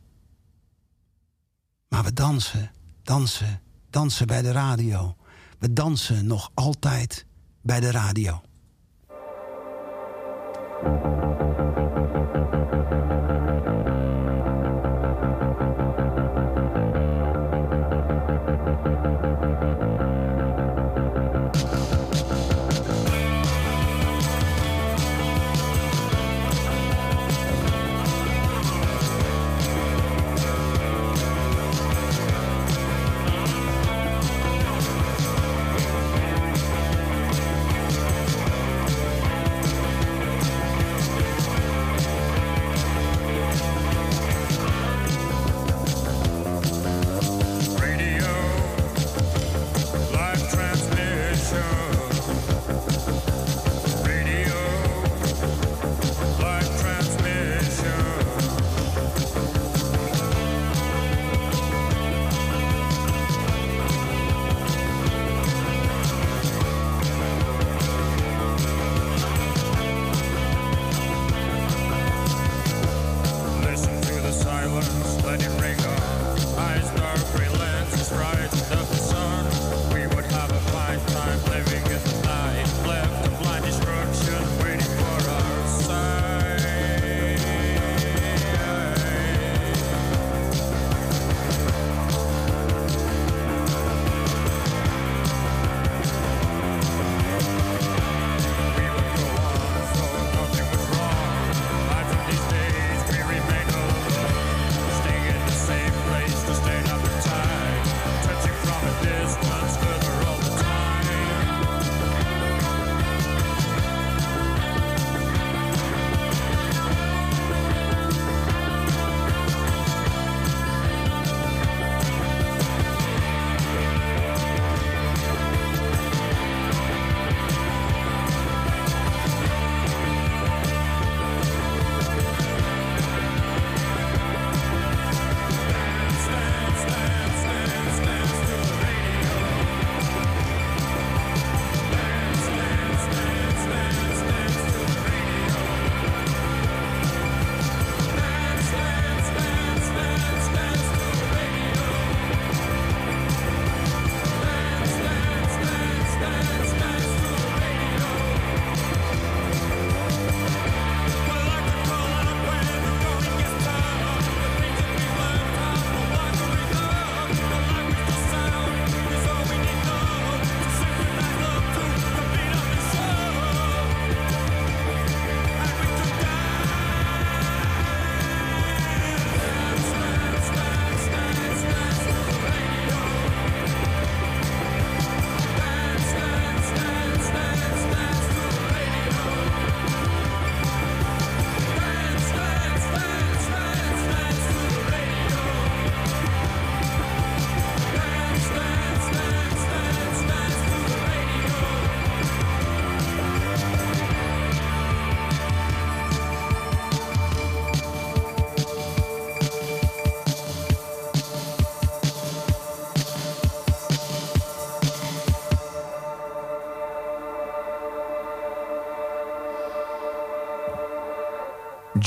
Maar we dansen, dansen, dansen bij de radio. We dansen nog altijd bij de radio.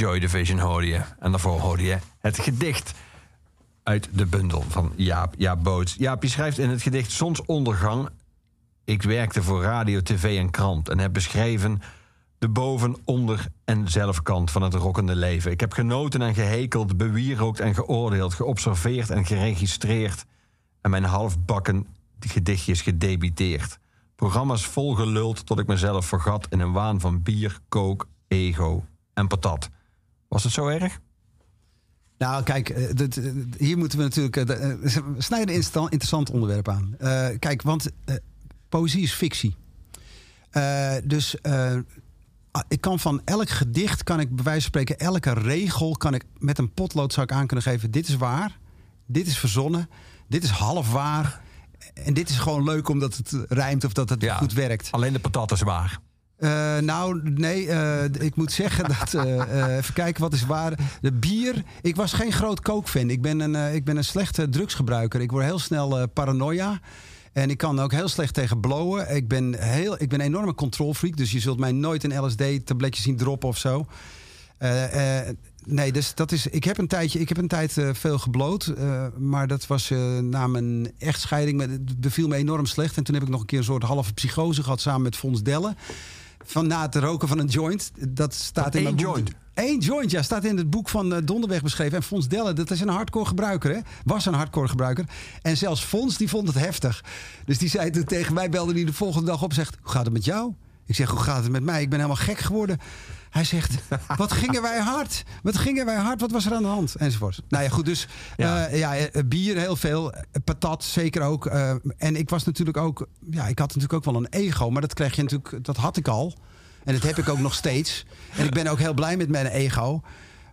Joy Division hoorde je. En daarvoor hoorde je het gedicht uit de bundel van Jaap, Jaap Boots. Jaap, je schrijft in het gedicht Zonsondergang... Ik werkte voor radio, tv en krant... en heb beschreven de boven, onder en zelfkant van het rokkende leven. Ik heb genoten en gehekeld, bewierookt en geoordeeld... geobserveerd en geregistreerd... en mijn halfbakken gedichtjes gedebiteerd. Programma's volgeluld tot ik mezelf vergat in een waan van bier, kook, ego en patat. Was het zo erg? Nou, kijk, eh, dit, eh, hier moeten we natuurlijk. eh, de- We snijden een interessant onderwerp aan. Kijk, want poëzie is fictie. Dus ah, ik kan van elk gedicht, kan ik bij wijze van spreken, elke regel, kan ik met een potlood zou ik aan kunnen geven. Dit is waar, dit is verzonnen, dit is half waar. En dit is gewoon leuk omdat het rijmt of dat het Ja. goed werkt. Alleen de patat is waar. Eh, nou, nee, eh, ik moet zeggen dat. eh, even kijken, wat is waar? De bier. Ik was geen groot kookfan. Ik ben een, ik ben een slechte drugsgebruiker. Ik word heel snel paranoia. En ik kan ook heel slecht tegen blowen. Ik ben, heel, ik ben een enorme controlfreak. Dus je zult mij nooit een LSD-tabletje zien droppen of zo. Nee, dus dat is. Ik heb een tijdje, ik heb een tijd veel gebloot. maar dat was na mijn echtscheiding. Het beviel me enorm slecht. En toen heb ik nog een keer een soort halve psychose gehad samen met Fons Dellen. Van na het roken van een joint. Dat staat in mijn boek. joint? Eén joint, ja. Staat in het boek van eh, Donderweg beschreven. En Fons Dellen, dat is een hardcore gebruiker, hè? Was een hardcore gebruiker. En zelfs Fons, die vond het heftig. Dus die zei toen tegen mij, belde hij de volgende dag op en zegt... Hoe gaat het met jou? Ik zeg, hoe gaat het met mij? Ik ben helemaal gek geworden. Hij zegt, wat gingen wij hard? Wat gingen wij hard? Wat was er aan de hand? Enzovoort. Nou ja, goed, dus Ja. ja, ja eh, bier heel veel. eh, Patat zeker ook. eh, en ik was natuurlijk ook... Ja, ik had natuurlijk ook wel een ego. Maar dat kreeg je natuurlijk... Dat had ik al. En dat heb ik ook nog steeds. En ik ben ook heel blij met mijn ego.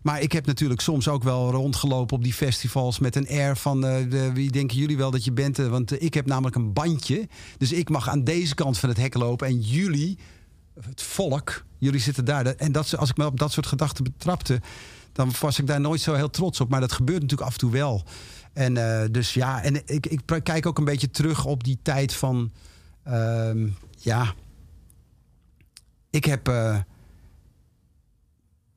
Maar ik heb natuurlijk soms ook wel rondgelopen op die festivals met een air van eh, de, wie denken jullie wel dat je bent? Eh, Want eh, ik heb namelijk een bandje. Dus ik mag aan deze kant van het hek lopen. En jullie, het volk, jullie zitten daar. En dat, als ik me op dat soort gedachten betrapte, dan was ik daar nooit zo heel trots op. Maar dat gebeurt natuurlijk af en toe wel. En eh, dus ja, en ik, ik kijk ook een beetje terug op die tijd van. ehm, ja. Ik heb. eh,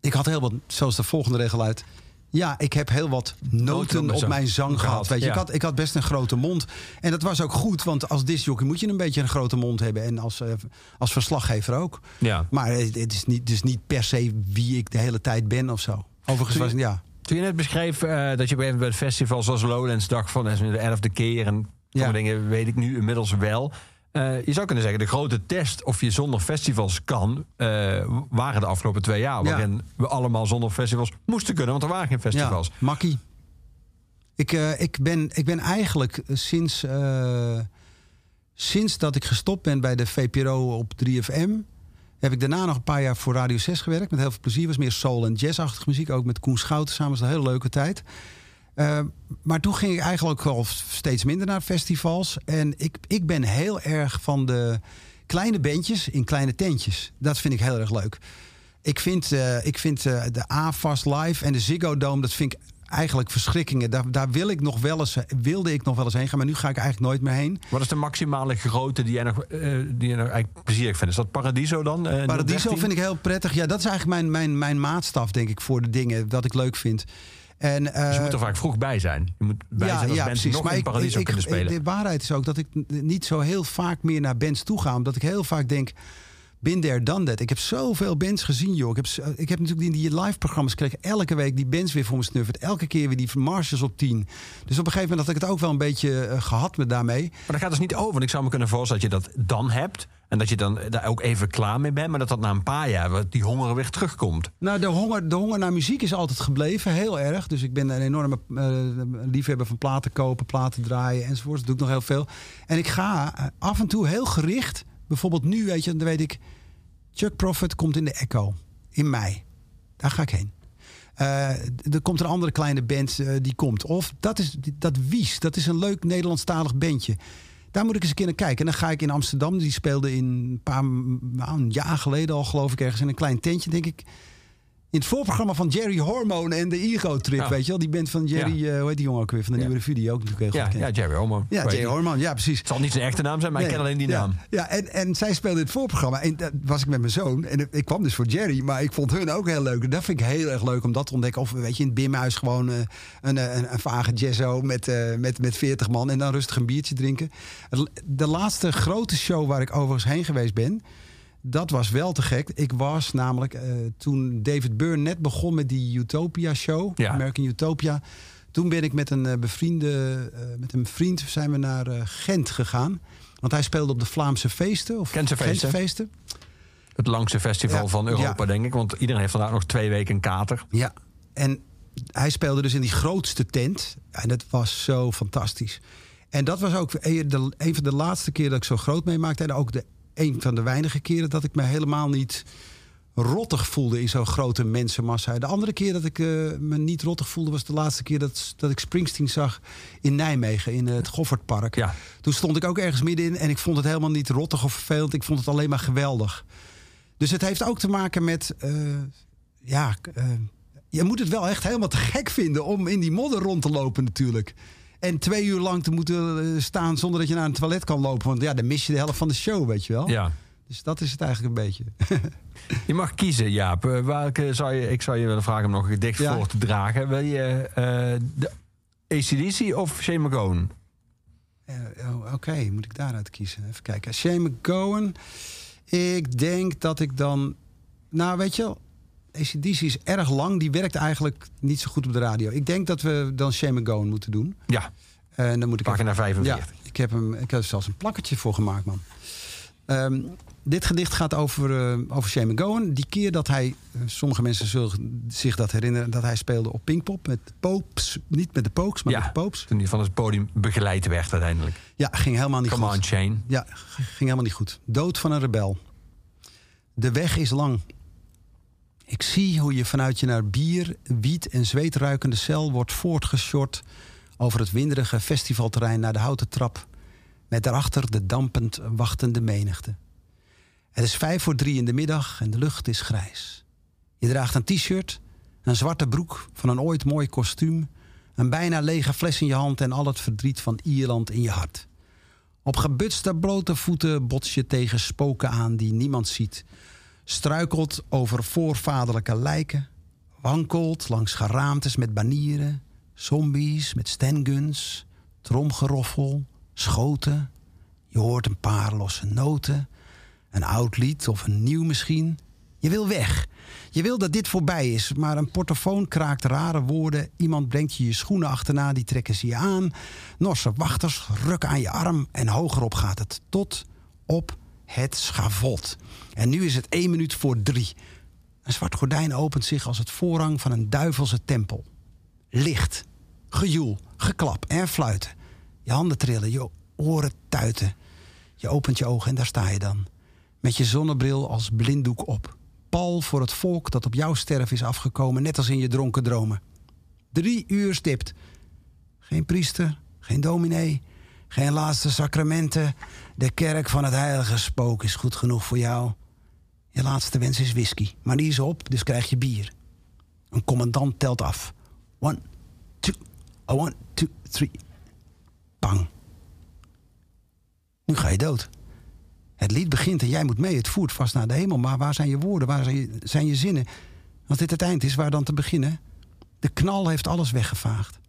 ik had heel wat, zoals de volgende regel uit. Ja, ik heb heel wat noten op mijn zang gehad. Weet je, ja. ik, had, ik had best een grote mond. En dat was ook goed, want als discjockey moet je een beetje een grote mond hebben. En als, eh, als verslaggever ook. Ja. Maar het, is niet, is niet per se wie ik de hele tijd ben of zo. Overigens was ja. Toen je net beschreef eh, dat je een bij het festival zoals Lowlands dacht van... de elfde keer en Ja. dingen weet ik nu inmiddels wel. Eh, je zou kunnen zeggen, de grote test of je zonder festivals kan... eh, waren de afgelopen twee jaar. Ja. Waarin we allemaal zonder festivals moesten kunnen, want er waren geen festivals. Ja, makkie. Ik, eh, ik, ben, ik ben eigenlijk sinds, sinds dat ik gestopt ben bij de VPRO op 3FM... heb ik daarna nog een paar jaar voor Radio 6 gewerkt. Met heel veel plezier. was meer soul- en jazzachtige muziek. Ook met Koen Schouten samen. was een hele leuke tijd. Eh, maar toen ging ik eigenlijk al steeds minder naar festivals. En ik, ik ben heel erg van de kleine bandjes in kleine tentjes. Dat vind ik heel erg leuk. Ik vind, eh, ik vind eh, de AFAS Live en de Ziggo Dome... dat vind ik eigenlijk verschrikkingen. Daar, daar wil ik nog wel eens, wilde ik nog wel eens heen gaan. Maar nu ga ik eigenlijk nooit meer heen. Wat is de maximale grootte die jij nog, eh, die je nog eigenlijk plezierig vindt? Is dat Paradiso dan? Paradiso 013? vind ik heel prettig. Ja, dat is eigenlijk mijn, mijn, mijn maatstaf, denk ik, voor de dingen dat ik leuk vind. En, Dus je eh, moet er vaak vroeg bij zijn. Je moet bij zijn als mensen nog in Paradiso ik- kunnen spelen. De waarheid is ook dat ik niet zo heel vaak meer naar bands toe ga. Omdat ik heel vaak denk, bin there, done that. Ik heb zoveel bands gezien, joh. Ik heb, ik heb natuurlijk in die live programma's kreeg elke week die bands weer voor me snuffert. Elke keer weer die Marshes op 10. Dus op een gegeven moment had ik het ook wel een beetje eh, gehad met daarmee. Maar dat gaat dus niet over. Want ik zou me kunnen voorstellen dat je dat dan hebt. En dat je dan daar ook even klaar mee bent. Maar dat dat na een paar jaar die honger weer terugkomt. Nou, de honger, de honger naar muziek is altijd gebleven, heel erg. Dus ik ben een enorme eh, liefhebber van platen kopen, platen draaien enzovoort. Dat doe ik nog heel veel. En ik ga eh, af en toe heel gericht. Bijvoorbeeld nu, weet je, dan weet ik... Chuck Prophet komt in de Echo in mei. Daar ga ik heen. Eh, er komt een andere kleine band die komt. Of dat is dat Wies. Dat is een leuk Nederlandstalig bandje. Daar moet ik eens een keer naar kijken. En dan ga ik in Amsterdam. Die speelde in een paar nou, een jaar geleden al, geloof ik, ergens in een klein tentje, denk ik. In het voorprogramma van Jerry Hormone en de Ego Trip, weet je wel? Die band van Jerry, eh, hoe heet die jongen ook weer? Van de Ja. nieuwe revue, die ook natuurlijk heel Ja, goed kent. ja Jerry Homo. Ja, Jerry Hormone, ja, precies. Het zal niet zijn echte naam zijn, maar ik ken alleen die naam. Ja, en, en zij speelde in het voorprogramma. En dat was ik met mijn zoon. En ik kwam dus voor Jerry. Maar ik vond hun ook heel leuk. En dat vind ik heel erg leuk om dat te ontdekken. Of weet je, in het Bimhuis gewoon eh, een, een, een vage jazzo met, eh, met, met 40 man. En dan rustig een biertje drinken. De laatste grote show waar ik overigens heen geweest ben... Dat was wel te gek. Ik was namelijk eh, toen David Byrne net begon met die Utopia show, Ja. American Utopia. Toen ben ik met een eh, bevriende, eh, met een vriend zijn we naar Gent gegaan. Want hij speelde op de Vlaamse feesten. Of Gentse feesten. feesten. Het langste festival Ja, van Europa, ja. denk ik. Want iedereen heeft vandaag nog twee weken een kater. Ja, en hij speelde dus in die grootste tent. En dat was zo fantastisch. En dat was ook een van de laatste keren dat ik zo groot meemaakte. En ook de, een van de weinige keren dat ik me helemaal niet rottig voelde in zo'n grote mensenmassa. De andere keer dat ik eh, me niet rottig voelde was de laatste keer dat, dat ik Springsteen zag in Nijmegen in het Goffertpark. Ja. Toen stond ik ook ergens middenin en ik vond het helemaal niet rottig of vervelend. Ik vond het alleen maar geweldig. Dus het heeft ook te maken met. eh, ja, eh, je moet het wel echt helemaal te gek vinden om in die modder rond te lopen, natuurlijk. En twee uur lang te moeten eh, staan zonder dat je naar een toilet kan lopen. Want ja, dan mis je de helft van de show, weet je wel. Ja. Dus dat is het eigenlijk een beetje. Je mag kiezen, Jaap. Eh, Welke zou je, ik zou je willen vragen om nog een gedicht Ja. voor te dragen. Wil je eh, de ACDC of Shane McGowan? Oh, Oké, moet ik daaruit kiezen? Even kijken. Shane McGowan. Ik denk dat ik dan... Nou, weet je wel... ACDC is erg lang. Die werkt eigenlijk niet zo goed op de radio. Ik denk dat we dan Shane McGowan moeten doen. Ja, En dan moet ik even- pagina 45. Ja, ik heb, hem, ik heb er zelfs een plakketje voor gemaakt, man. Ehm, dit gedicht gaat over, eh over Shane McGowan. Die keer dat hij, eh, sommige mensen zullen zich dat herinneren... dat hij speelde op Pinkpop met de Popes. Niet met de Pokes, maar Ja. met de Popes. Toen hij van het podium begeleid werd uiteindelijk. Ja, ging helemaal niet Come goed. on, Shane. Ja, ging helemaal niet goed. Dood van een rebel. De weg is lang. Ik zie hoe je vanuit je naar bier, wiet en zweet ruikende cel wordt voortgeshort over het winderige festivalterrein naar de houten trap. Met daarachter de dampend wachtende menigte. Het is vijf voor drie in de middag en de lucht is grijs. Je draagt een t-shirt, een zwarte broek van een ooit mooi kostuum, een bijna lege fles in je hand en al het verdriet van Ierland in je hart. Op gebutste blote voeten bots je tegen spoken aan die niemand ziet. Struikelt over voorvaderlijke lijken. Wankelt langs geraamtes met banieren. Zombies met standguns. Tromgeroffel. Schoten. Je hoort een paar losse noten. Een oud lied of een nieuw misschien. Je wil weg. Je wil dat dit voorbij is, maar een portofoon kraakt rare woorden. Iemand brengt je je schoenen achterna, die trekken ze je aan. Norse wachters rukken aan je arm en hogerop gaat het. Tot op het schavot. En nu is het één minuut voor drie. Een zwart gordijn opent zich als het voorrang van een duivelse tempel. Licht, gejoel, geklap en fluiten. Je handen trillen, je oren tuiten. Je opent je ogen en daar sta je dan. Met je zonnebril als blinddoek op. Pal voor het volk dat op jouw sterf is afgekomen, net als in je dronken dromen. Drie uur stipt. Geen priester, geen dominee, geen laatste sacramenten. De kerk van het heilige spook is goed genoeg voor jou. Je laatste wens is whisky, maar die is op, dus krijg je bier. Een commandant telt af. One, two, a one, two, three. Bang. Nu ga je dood. Het lied begint en jij moet mee. Het voert vast naar de hemel. Maar waar zijn je woorden? Waar zijn je, zijn je zinnen? Als dit het eind is, waar dan te beginnen? De knal heeft alles weggevaagd.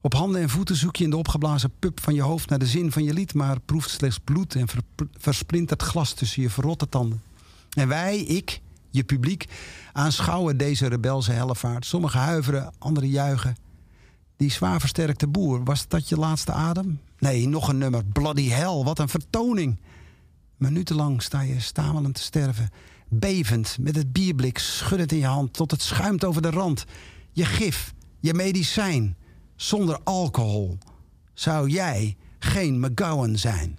Op handen en voeten zoek je in de opgeblazen pup van je hoofd naar de zin van je lied, maar proeft slechts bloed en ver, versplinterd glas tussen je verrotte tanden. En wij, ik, je publiek, aanschouwen deze rebelse hellevaart. Sommigen huiveren, anderen juichen. Die zwaar versterkte boer, was dat je laatste adem? Nee, nog een nummer. Bloody hell, wat een vertoning. Minutenlang sta je stamelend te sterven. Bevend, met het bierblik schuddend in je hand tot het schuimt over de rand. Je gif, je medicijn, zonder alcohol. Zou jij geen McGowan zijn?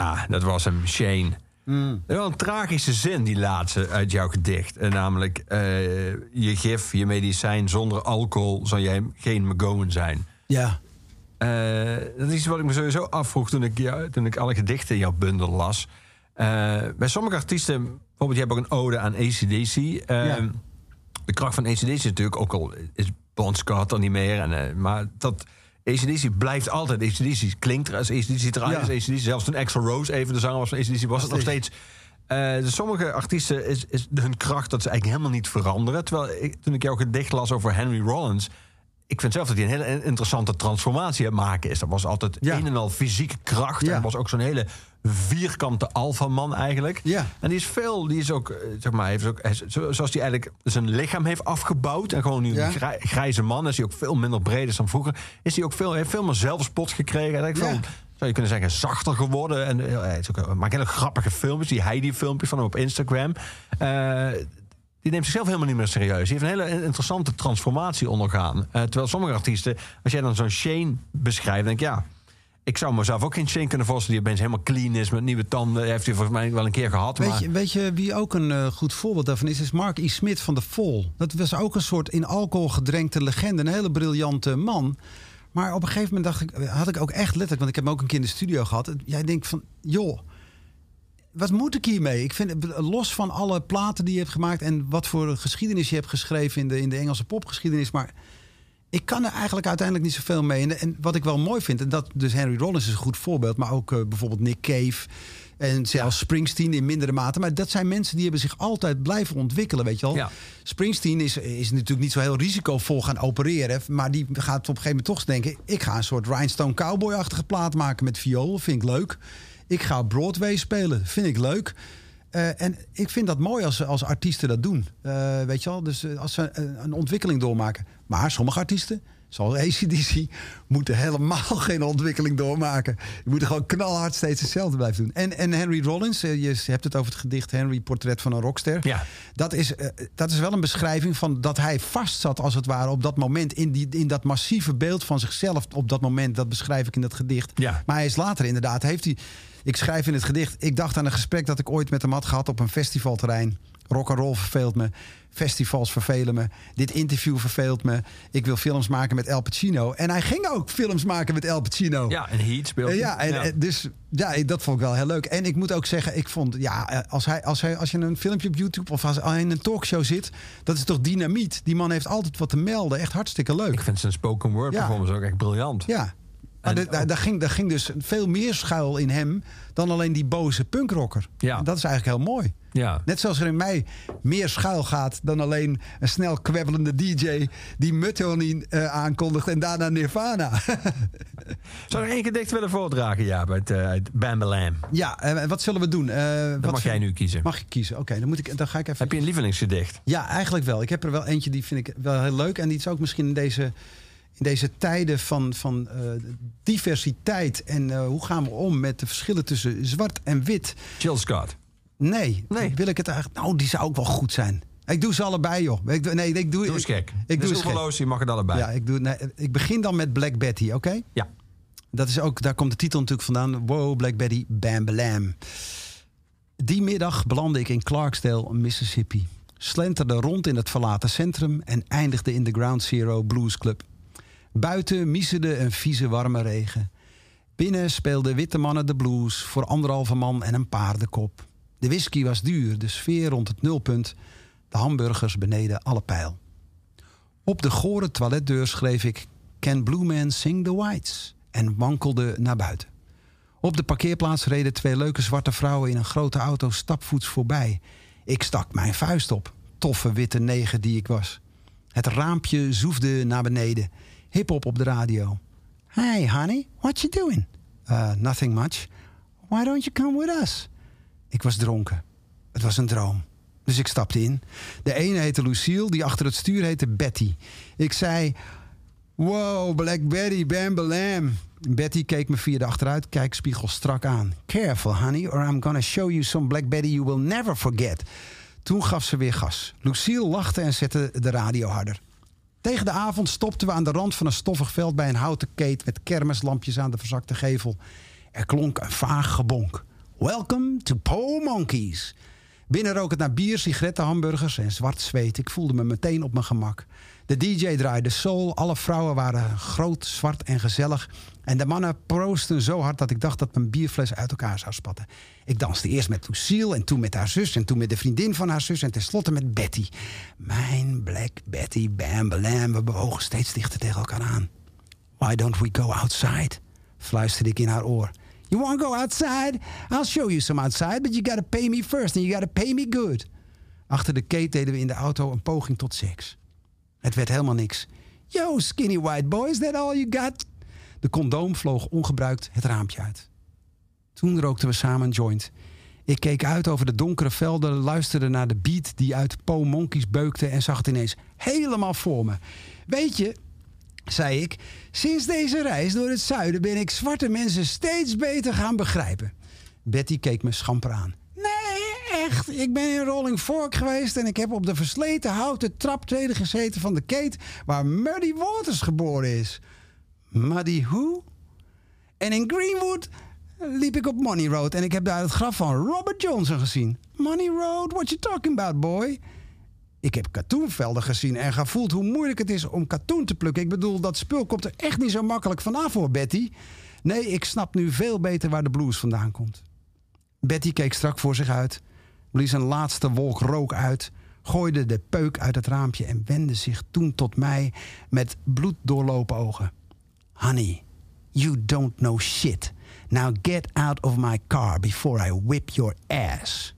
Ja, dat was hem, Shane. Wel een tragische zin, die laatste uit jouw gedicht. En namelijk, eh, je gif, je medicijn, zonder alcohol zou jij geen McGowan zijn. Ja. Eh, dat is wat ik me sowieso afvroeg toen ik, toen ik alle gedichten in jouw bundel las. Eh, bij sommige artiesten, bijvoorbeeld, je hebt ook een ode aan ACDC. Eh, Ja. De kracht van ACDC is natuurlijk ook al, is Bon Scott er niet meer. En, eh, maar dat ACDC blijft altijd ACDC. Klinkt er als ACDC eruit Ja. als ACDC. Zelfs toen Axl Rose even de zanger was van ACDC, was het nog steeds... dus sommige artiesten is, is hun kracht dat ze eigenlijk helemaal niet veranderen. Terwijl ik, toen ik jouw gedicht las over Henry Rollins... Ik vind zelf dat hij een hele interessante transformatie aan het maken is. Dat was altijd Ja. een en al fysieke kracht. Ja. En was ook zo'n hele vierkante alfaman eigenlijk. Ja. En die is veel, die is ook, eh, zeg maar, heeft ook, zoals hij eigenlijk zijn lichaam heeft afgebouwd. En gewoon nu Ja. een grij- grijze man is hij ook veel minder breed is dan vroeger. Is hij ook veel, heeft veel meer zelfspot gekregen. En Ja. veel, zou je kunnen zeggen, zachter geworden. En eh, hij is ook, hij maakt hele grappige filmpjes. Die Heidi filmpjes van hem op Instagram. Eh, die neemt zichzelf helemaal niet meer serieus. Die heeft een hele interessante transformatie ondergaan. Eh, terwijl sommige artiesten, als jij dan zo'n Shane beschrijft, denk ik ja. Ik zou mezelf ook geen Shane kunnen voorstellen die opeens helemaal clean is met nieuwe tanden. Heeft hij volgens mij wel een keer gehad. Weet maar... je, weet je wie ook een eh, goed voorbeeld daarvan is? Is Mark E. Smith van de Vol. Dat was ook een soort in alcohol gedrenkte legende. Een hele briljante man. Maar op een gegeven moment dacht ik, had ik ook echt letterlijk... want ik heb hem ook een keer in de studio gehad. Jij denkt van, joh, wat moet ik hiermee? Ik vind, los van alle platen die je hebt gemaakt... en wat voor geschiedenis je hebt geschreven in de, in de Engelse popgeschiedenis... maar ik kan er eigenlijk uiteindelijk niet zoveel mee. En, en wat ik wel mooi vind, en dat dus Henry Rollins is een goed voorbeeld, maar ook eh, bijvoorbeeld Nick Cave en zelfs Springsteen in mindere mate. Maar dat zijn mensen die hebben zich altijd blijven ontwikkelen, weet je wel. Ja. Springsteen is, is natuurlijk niet zo heel risicovol gaan opereren, maar die gaat op een gegeven moment toch denken: ik ga een soort Rhinestone Cowboy-achtige plaat maken met viool, vind ik leuk. Ik ga Broadway spelen, vind ik leuk. Eh, en ik vind dat mooi als, als artiesten dat doen. Eh, weet je wel? Dus eh, als ze een, een ontwikkeling doormaken. Maar sommige artiesten, zoals ACDC, moeten helemaal geen ontwikkeling doormaken. Die moeten gewoon knalhard steeds hetzelfde blijven doen. En, en Henry Rollins, je hebt het over het gedicht Henry, Portret van een Rockster. Ja. Dat, is, dat is wel een beschrijving van dat hij vast zat, als het ware, op dat moment. In, die, in dat massieve beeld van zichzelf op dat moment. Dat beschrijf ik in dat gedicht. Ja. Maar hij is later inderdaad, heeft hij. Ik schrijf in het gedicht. Ik dacht aan een gesprek dat ik ooit met hem had gehad op een festivalterrein. Rock and roll verveelt me. Festivals vervelen me. Dit interview verveelt me. Ik wil films maken met El Pacino. En hij ging ook films maken met El Pacino. Ja, en Heat speelt Eh. Ja, en, en dus ja, dat vond ik wel heel leuk. En ik moet ook zeggen, ik vond, ja, eh, als, hij, als, hij, als je een filmpje op YouTube of als hij in een talkshow zit, dat is toch dynamiet. Die man heeft altijd wat te melden. Echt hartstikke leuk. Ik vind zijn spoken word Ja. performance ook echt briljant. Ja. Maar En de- daar, daar ging, daar ging dus veel meer schuil in hem dan alleen die boze punkrocker. Ja. En Dat is eigenlijk heel mooi. Ja. Net zoals er in mij meer schuil gaat dan alleen een snel kwebbelende DJ die Mudhoney eh aankondigt en daarna Nirvana. Zou je één gedicht willen voordragen, ja, uit, uh, uit Bambalam? ja, en wat zullen we doen? Eh, wat mag jij nu kiezen. Mag ik kiezen? Oké, dan moet ik, dan ga ik even. Heb je een lievelingsgedicht? Ja, eigenlijk wel. Ik heb er wel eentje die vind ik wel heel leuk. En die is ook misschien in deze, in deze tijden van, van eh, diversiteit. En eh, hoe gaan we om met de verschillen tussen zwart en wit? Jill Scott. Nee, Nee. wil ik het eigenlijk. Nou, die zou ook wel goed zijn. Ik doe ze allebei, joh. Ik, doe- nee, ik doe, Doe eens ik, gek. Ik doe eens oeverloos, je mag het allebei. Ja, ik, doe, nee, ik begin dan met Black Betty, oké? Ja. Dat is ook, daar komt de titel natuurlijk vandaan. Wow, Black Betty, Bam Balam. Die middag belandde ik in Clarksdale, Mississippi. Slenterde rond in het verlaten centrum en eindigde in de Ground Zero Blues Club. Buiten miezerde een vieze warme regen. Binnen speelden witte mannen de blues voor anderhalve man en een paardenkop. De whisky was duur, de sfeer rond het nulpunt, de hamburgers beneden alle pijl. Op de gore toiletdeur schreef ik Can Blue Man Sing the Whites en wankelde naar buiten. Op de parkeerplaats reden twee leuke zwarte vrouwen in een grote auto stapvoets voorbij. Ik stak mijn vuist op, toffe witte neger die ik was. Het raampje zoefde naar beneden. Hip-hop op de radio. Hey, honey, what you doing? Uh, nothing much. Why don't you come with us? Ik was dronken. Het was een droom. Dus ik stapte in. De ene heette Lucille, die achter het stuur heette Betty. Ik zei... Wow, Black Betty, bam balam. Betty keek me via de achteruitkijkspiegel strak aan. Careful, honey, or I'm gonna show you some Black Betty you will never forget. Toen gaf ze weer gas. Lucille lachte en zette de radio harder. Tegen de avond stopten we aan de rand van een stoffig veld bij een houten keet met kermislampjes aan de verzakte gevel. Er klonk een vaag gebonk. Welcome to Po Monkeys. Binnen rook het naar bier, sigaretten, hamburgers en zwart zweet. Ik voelde me meteen op mijn gemak. De DJ draaide soul, alle vrouwen waren groot, zwart en gezellig. En de mannen proosten zo hard dat ik dacht dat mijn bierfles uit elkaar zou spatten. Ik danste eerst met Lucille en toen met haar zus... en toen met de vriendin van haar zus en tenslotte met Betty. Mijn Black Betty, bam, balam, we bewogen steeds dichter tegen elkaar aan. Why don't we go outside? fluisterde ik in haar oor. You want to go outside? I'll show you some outside, but you gotta pay me first and you gotta pay me good. Achter de kate deden we in de auto een poging tot seks. Het werd helemaal niks. Yo, skinny white boy, is that all you got? De condoom vloog ongebruikt het raampje uit. Toen rookten we samen een joint. Ik keek uit over de donkere velden, luisterde naar de beat die uit Po Monkeys beukte en zag het ineens helemaal voor me. Weet je, zei ik, sinds deze reis door het zuiden ben ik zwarte mensen steeds beter gaan begrijpen. Betty keek me schamper aan. Nee, echt. Ik ben in Rolling Fork geweest en ik heb op de versleten houten traptreden gezeten van de keet waar Muddy Waters geboren is. Muddy who? En in Greenwood liep ik op Money Road en ik heb daar het graf van Robert Johnson gezien. Money Road, what you talking about, boy? Ik heb katoenvelden gezien en gevoeld hoe moeilijk het is om katoen te plukken. Ik bedoel, dat spul komt er echt niet zo makkelijk vanaf voor, Betty. Nee, ik snap nu veel beter waar de blues vandaan komt. Betty keek strak voor zich uit, blies een laatste wolk rook uit, gooide de peuk uit het raampje en wendde zich toen tot mij met bloeddoorlopen ogen. Honey, you don't know shit. Now get out of my car before I whip your ass.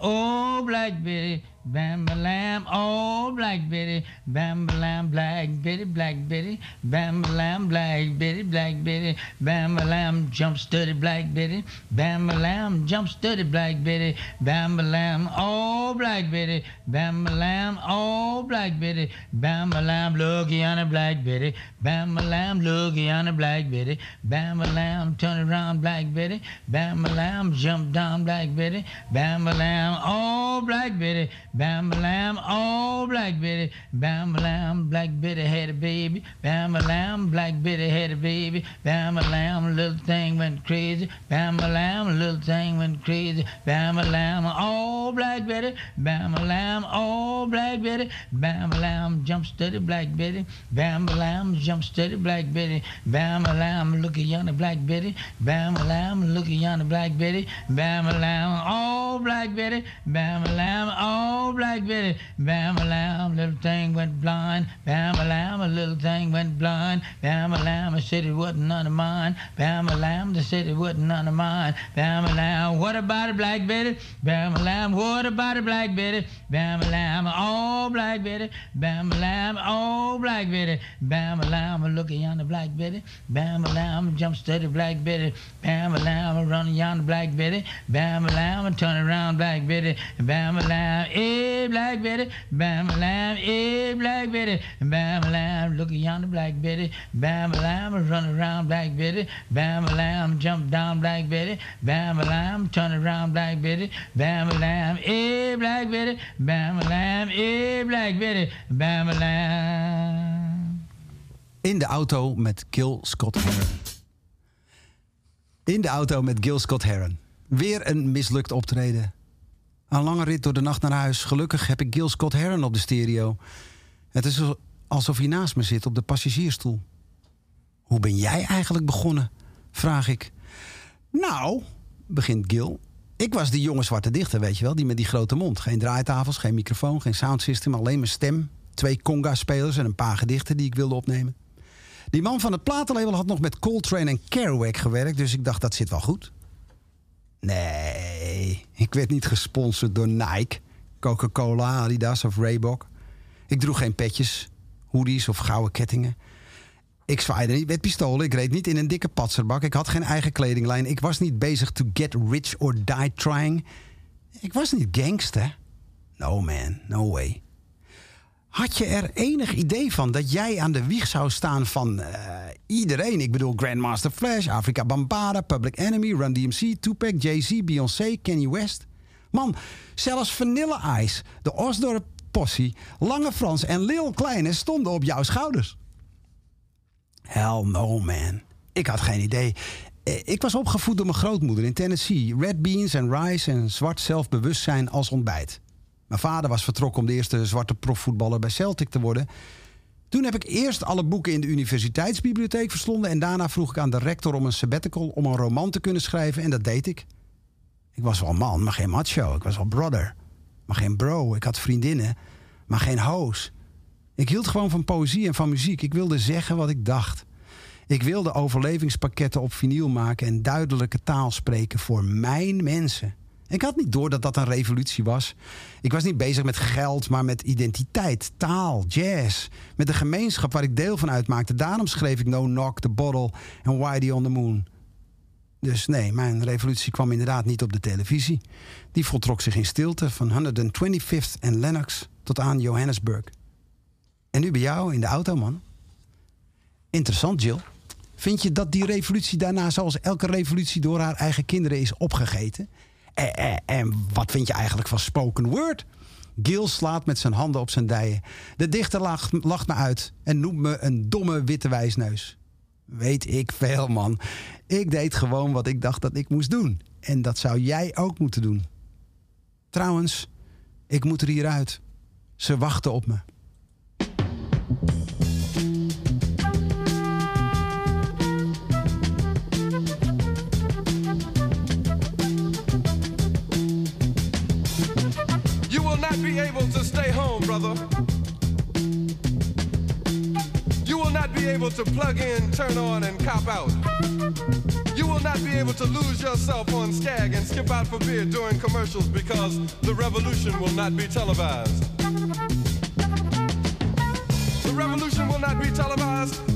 Oh, Black Betty, bam ba lam. Oh, Black Betty, bam ba lam. Black Betty, Black Betty, bam ba lam. Black Betty, Black Betty, bam ba lam. Jump steady, Black Betty, bam ba lam. Jump steady, Black Betty, bam ba lam. Oh, Black Betty, bam ba lam. Oh, Black Betty, bam ba lam. Looky on a Black Betty, bam ba lam. Looky on a Black Betty, bam ba lam. Turn around, Black Betty, bam ba lam. Jump down, Black Betty, bam ba lam. Oh, Black Betty, bam ba lam. Oh, Black Betty, bam ba lam. Black Betty had a baby, bam ba lam. Black Betty had a baby, bam ba lam. Little thing went crazy, bam ba lam. Little thing went crazy, bam ba lam. Oh, Black Betty, bam ba lam. Oh, Black Betty, bam ba lam. Jump steady, Black Betty, bam ba lam. Jump steady, Black Betty, bam ba lam. Look at yonder Black Betty, bam ba lam. Look at yonder Black Betty, bam ba lam. Oh, Black Betty, bam ba lam. Oh, Black Betty, bam ba lam. Little thing went blind, bam ba lam. A little thing went blind, bam ba lam. I said it wasn't none of mine, bam ba lam. They said it wasn't none of mine, bam ba lam. What about it, Black Betty, bam ba lam? What about it, Black Betty, bam ba lam? Oh, Black Betty, bam ba lam. Oh, Black Betty, bam ba lam. Look at yonder Black Betty, bam ba lam. Jump steady, Black Betty, bam ba lam. Run yonder Black Betty, bam ba lam. Turn around, Black Betty, bam ba lam. Hey, Black Betty, bam ba lam. Hey, Black Betty, bam ba lam. Look yonder Black Betty, bam ba lam. Run around, Black Betty, bam ba lam. Jump down, Black Betty, bam ba lam. Turn around, Black Betty, bam ba lam. Hey, Black Betty, bam ba lam. Hey, Black Betty, bam ba lam. In de auto met Gil Scott Heron. In de auto met Gil Scott Heron. Weer een mislukt optreden. Een lange rit door de nacht naar huis. Gelukkig heb ik Gil Scott Heron op de stereo. Het is alsof hij naast me zit op de passagiersstoel. Hoe ben jij eigenlijk begonnen? Vraag ik. Nou, begint Gil. Ik was die jonge zwarte dichter, weet je wel, die met die grote mond. Geen draaitafels, geen microfoon, geen soundsystem, alleen mijn stem. Twee conga-spelers en een paar gedichten die ik wilde opnemen. Die man van het platenlabel had nog met Coltrane en Kerouac gewerkt, dus ik dacht dat zit wel goed. Nee, ik werd niet gesponsord door Nike, Coca-Cola, Adidas of Reebok. Ik droeg geen petjes, hoodies of gouden kettingen. Ik zwaaide niet met pistolen. Ik reed niet in een dikke patserbak. Ik had geen eigen kledinglijn. Ik was niet bezig to get rich or die trying. Ik was niet gangster. No man, no way. Had je er enig idee van dat jij aan de wieg zou staan van eh, iedereen? Ik bedoel Grandmaster Flash, Afrika Bambaataa, Public Enemy, Run DMC, Tupac, Jay-Z, Beyoncé, Kanye West. Man, zelfs Vanilla Ice, de Osdorp Possie, Lange Frans en Lil Kleine stonden op jouw schouders. Hell no, man. Ik had geen idee. Eh, Ik was opgevoed door mijn grootmoeder in Tennessee. Red beans en rice en zwart zelfbewustzijn als ontbijt. Mijn vader was vertrokken om de eerste zwarte profvoetballer bij Celtic te worden. Toen heb ik eerst alle boeken in de universiteitsbibliotheek verslonden... en daarna vroeg ik aan de rector om een sabbatical om een roman te kunnen schrijven... en dat deed ik. Ik was wel man, maar geen macho. Ik was wel brother, maar geen bro. Ik had vriendinnen, maar geen hoes. Ik hield gewoon van poëzie en van muziek. Ik wilde zeggen wat ik dacht. Ik wilde overlevingspakketten op vinyl maken en duidelijke taal spreken voor mijn mensen. Ik had niet door dat dat een revolutie was. Ik was niet bezig met geld, maar met identiteit, taal, jazz. Met de gemeenschap waar ik deel van uitmaakte. Daarom schreef ik No Knock, The Bottle en Whitey on the Moon. Dus nee, mijn revolutie kwam inderdaad niet op de televisie. Die voltrok zich in stilte van 125th en Lennox tot aan Johannesburg. En nu bij jou in de auto, man. Interessant, Jill. Vind je dat die revolutie daarna, zoals elke revolutie, door haar eigen kinderen is opgegeten? En, en, en wat vind je eigenlijk van spoken word? Gil slaat met zijn handen op zijn dijen. De dichter lacht, lacht me uit en noemt me een domme witte wijsneus. Weet ik veel, man. Ik deed gewoon wat ik dacht dat ik moest doen. En dat zou jij ook moeten doen. Trouwens, ik moet er hieruit. Ze wachten op me. Stay home, brother. You will not be able to plug in, turn on, and cop out. You will not be able to lose yourself on Skag and skip out for beer during commercials because the revolution will not be televised. The revolution will not be televised.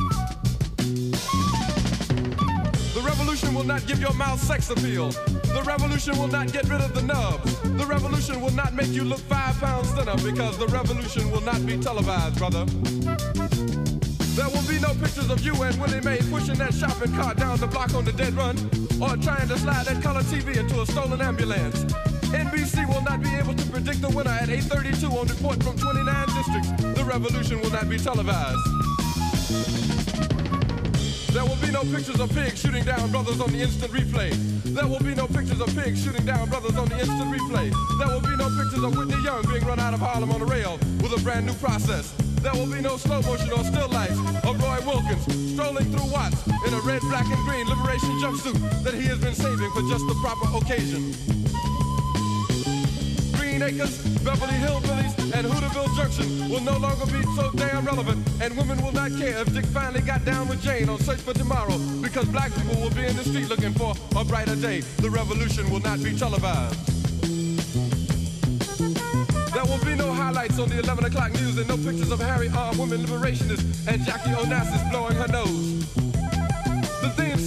Revolution will not give your mouth sex appeal. The revolution will not get rid of the nubs. The revolution will not make you look five pounds thinner because the revolution will not be televised, brother. There will be no pictures of you and Willie Mae pushing that shopping cart down the block on the dead run or trying to slide that color TV into a stolen ambulance. NBC will not be able to predict the winner at 8.32 on report from 29 districts. The revolution will not be televised. There will be no pictures of pigs shooting down brothers on the instant replay. There will be no pictures of pigs shooting down brothers on the instant replay. There will be no pictures of Whitney Young being run out of Harlem on a rail with a brand new process. There will be no slow motion or still life of Roy Wilkins strolling through Watts in a red, black, and green liberation jumpsuit that he has been saving for just the proper occasion. Beverly Hillbillies, and Hooterville Junction will no longer be so damn relevant, and women will not care if Dick finally got down with Jane on Search for Tomorrow, because black people will be in the street looking for a brighter day. The revolution will not be televised. There will be no highlights on the 11 o'clock news and no pictures of Harry armed women liberationists and Jackie Onassis blowing her nose.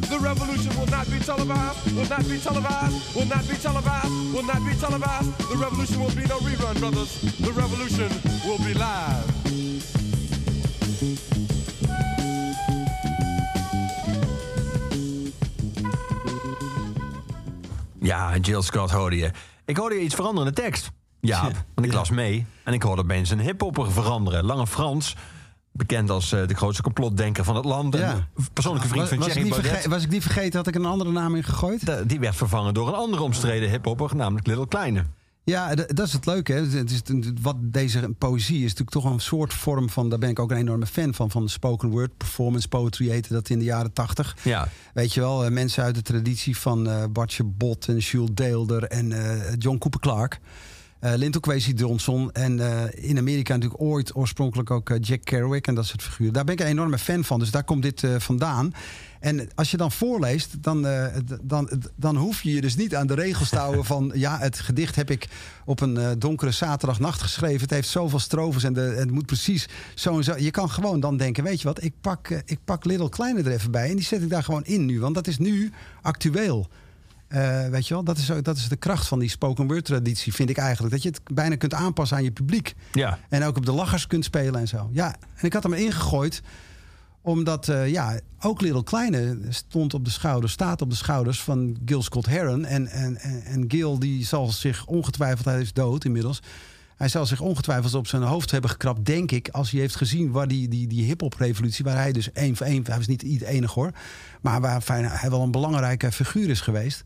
The revolution will not be televised, will not be televised, will not be televised, will not be televised. The revolution will be no rerun, brothers. The revolution will be live. Ja, Jill Scott hoorde je. Ik hoorde je iets veranderen in de tekst. Ja, want ik las mee en ik hoorde opeens een hiphopper veranderen. Lange Frans, bekend als eh, de grootste complotdenker van het land. Ja. persoonlijke vriend Was, van was, ik Thierry Baudet. verge- was ik niet vergeten, had ik een andere naam in gegooid? Da- Die werd vervangen door een andere omstreden hiphopper, namelijk Little Kleine. Ja, d- dat is het leuke. Hè. Het is, wat deze poëzie is natuurlijk toch een soort vorm van... daar ben ik ook een enorme fan van, van de spoken word. Performance poetry heette dat in de jaren tachtig. Ja, Weet je wel, eh, mensen uit de traditie van eh Bartje Bot en Jules Deelder en John Cooper Clarke. Eh Linton Kwesi Johnson. En eh, in Amerika natuurlijk ooit oorspronkelijk ook eh, Jack Kerouac en dat soort figuren. Daar ben ik een enorme fan van. Dus daar komt dit vandaan. En als je dan voorleest, dan, dan, dan hoef je je dus niet aan de regels te houden van... ja, het gedicht heb ik op een donkere zaterdagnacht geschreven. Het heeft zoveel strofes en de, het moet precies zo en zo. Je kan gewoon dan denken, weet je wat, ik pak, ik pak Little Kleine er even bij... en die zet ik daar gewoon in nu, want dat is nu actueel. Eh, weet je wel, dat is, ook- dat is de kracht van die spoken word traditie, vind ik eigenlijk. Dat je het bijna kunt aanpassen aan je publiek. ja. En ook op de lachers kunt spelen en zo. Ja, en ik had hem ingegooid omdat eh, ja, ook Little Kleine stond op de schouders, staat op de schouders van Gil Scott Heron. En, en, en, en Gil die zal zich ongetwijfeld, hij is dood inmiddels. Hij zal zich ongetwijfeld op zijn hoofd hebben gekrapt, denk ik, als hij heeft gezien waar die, die, die hip-hop revolutie, waar hij dus één voor één, hij was niet de enige hoor, maar waar hij wel een belangrijke figuur is geweest.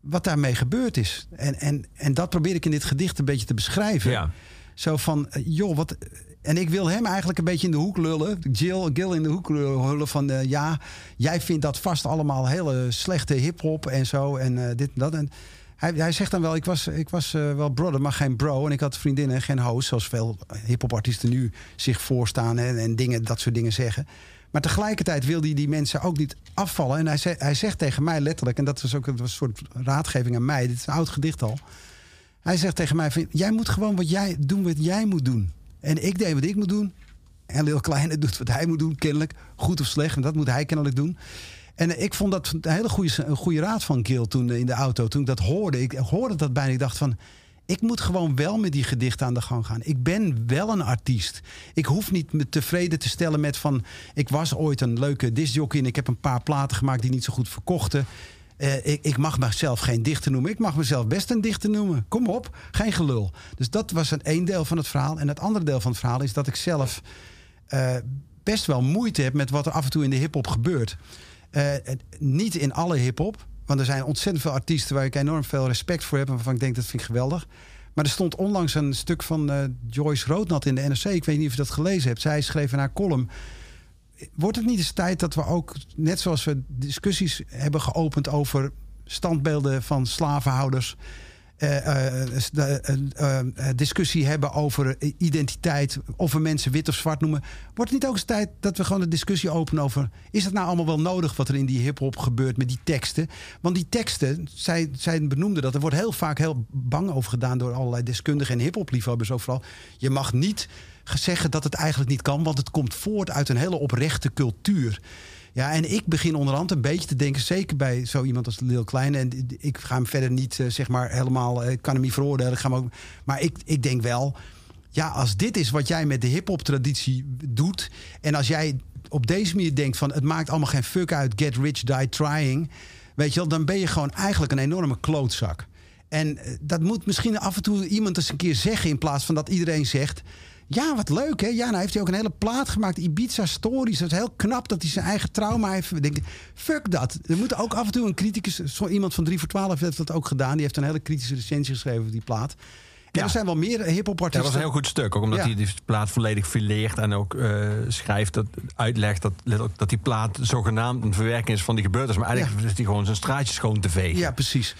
Wat daarmee gebeurd is. En, en, en dat probeer ik in dit gedicht een beetje te beschrijven. Ja. Zo van, eh, joh, wat. En ik wil hem eigenlijk een beetje in de hoek lullen. Jill, Gil in de hoek lullen van, eh, ja, jij vindt dat vast allemaal hele slechte hip-hop en zo. En eh, dit en dat. En hij, hij zegt dan wel, ik was, ik was eh, wel brother, maar geen bro. En ik had vriendinnen, geen host, zoals veel hip-hop nu zich voorstaan en, en dingen, dat soort dingen zeggen. Maar tegelijkertijd wil hij die mensen ook niet afvallen. En hij, ze- hij zegt tegen mij letterlijk, en dat was ook een soort raadgeving aan mij. Dit is een oud gedicht al. Hij zegt tegen mij: van, Jij moet gewoon wat jij, doen wat jij moet doen. En ik deed wat ik moet doen. En Lil Kleine doet wat hij moet doen, kennelijk. Goed of slecht, en dat moet hij kennelijk doen. En ik vond dat een hele goede, een goede raad van Gil toen eh, in de auto. Toen ik dat hoorde. Ik hoorde dat bijna. Ik dacht van. Ik moet gewoon wel met die gedichten aan de gang gaan. Ik ben wel een artiest. Ik hoef niet me tevreden te stellen met van... ik was ooit een leuke discjockey... en ik heb een paar platen gemaakt die niet zo goed verkochten. Eh, ik, ik mag mezelf geen dichter noemen. Ik mag mezelf best een dichter noemen. Kom op, geen gelul. Dus dat was een één deel van het verhaal. En het andere deel van het verhaal is dat ik zelf eh, best wel moeite heb met wat er af en toe in de hip-hop gebeurt. Eh, niet in alle hip-hop. Want er zijn ontzettend veel artiesten waar ik enorm veel respect voor heb. En waarvan ik denk dat vind ik geweldig. Maar er stond onlangs een stuk van eh, Joyce Roodnat in de NRC. Ik weet niet of je dat gelezen hebt. Zij schreef in haar column. Wordt het niet eens tijd dat we ook, net zoals we discussies hebben geopend over standbeelden van slavenhouders. Eh, eh, de- eh, discussie hebben over identiteit, of we mensen wit of zwart noemen. Wordt het niet ook eens tijd dat we gewoon een discussie openen over... is het nou allemaal wel nodig wat er in die hiphop gebeurt met die teksten? Want die teksten, zij, zij benoemden dat, er wordt heel vaak heel bang over gedaan... door allerlei deskundigen en hiphopliefhebbers overal. Je mag niet zeggen dat het eigenlijk niet kan, want het komt voort uit een hele oprechte cultuur. Ja, en ik begin onderhand een beetje te denken, zeker bij zo iemand als Lil Kleine. En ik ga hem verder niet, eh, zeg maar, helemaal, eh, ik kan hem niet veroordelen. Ik ga hem ook, maar ik, ik denk wel, ja, als dit is wat jij met de hip-hop traditie doet. En als jij op deze manier denkt van het maakt allemaal geen fuck uit, get rich, die trying. Weet je wel, dan ben je gewoon eigenlijk een enorme klootzak. En eh, dat moet misschien af en toe iemand eens een keer zeggen in plaats van dat iedereen zegt. Ja, wat leuk hè. Ja, nou heeft hij ook een hele plaat gemaakt. Ibiza Stories. Dat is heel knap dat hij zijn eigen trauma heeft. Ik Denk, fuck dat. Er moet ook af en toe een criticus... Zo iemand van 3 voor 12 heeft dat ook gedaan. Die heeft een hele kritische recensie geschreven over die plaat. En Ja. er zijn wel meer hip-hop Dat artiesten. was een heel goed stuk. Ook omdat Ja. hij die plaat volledig fileert. En ook eh, schrijft, dat, uitlegt dat, dat die plaat zogenaamd een verwerking is van die gebeurtenis. Maar eigenlijk is hij gewoon zijn straatje schoon te vegen. Ja, precies.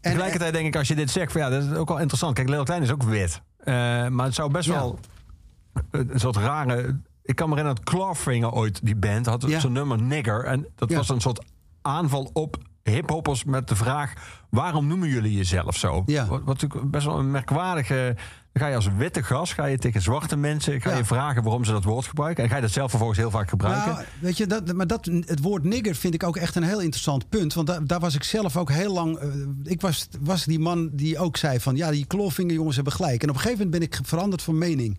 En, Tegelijkertijd denk ik, als je dit zegt, van, ja, dat is ook wel interessant. Kijk, Lil Klein is ook wit. Eh, maar het zou best wel een soort rare ik kan me herinneren dat Clawfinger ooit, die band, had Ja. zo'n nummer Nigger. En dat Ja. was een soort aanval op hiphoppers met de vraag... waarom noemen jullie jezelf zo? Ja. Wat, natuurlijk best wel een merkwaardige... Dan ga je als witte gast ga je tegen zwarte mensen ga Ja. je vragen waarom ze dat woord gebruiken. En ga je dat zelf vervolgens heel vaak gebruiken. Nou, weet je, dat, maar dat, het woord nigger vind ik ook echt een heel interessant punt. Want daar, daar was ik zelf ook heel lang. eh, ik was, was die man die ook zei van ja, die klofvinger jongens hebben gelijk. En op een gegeven moment ben ik veranderd van mening.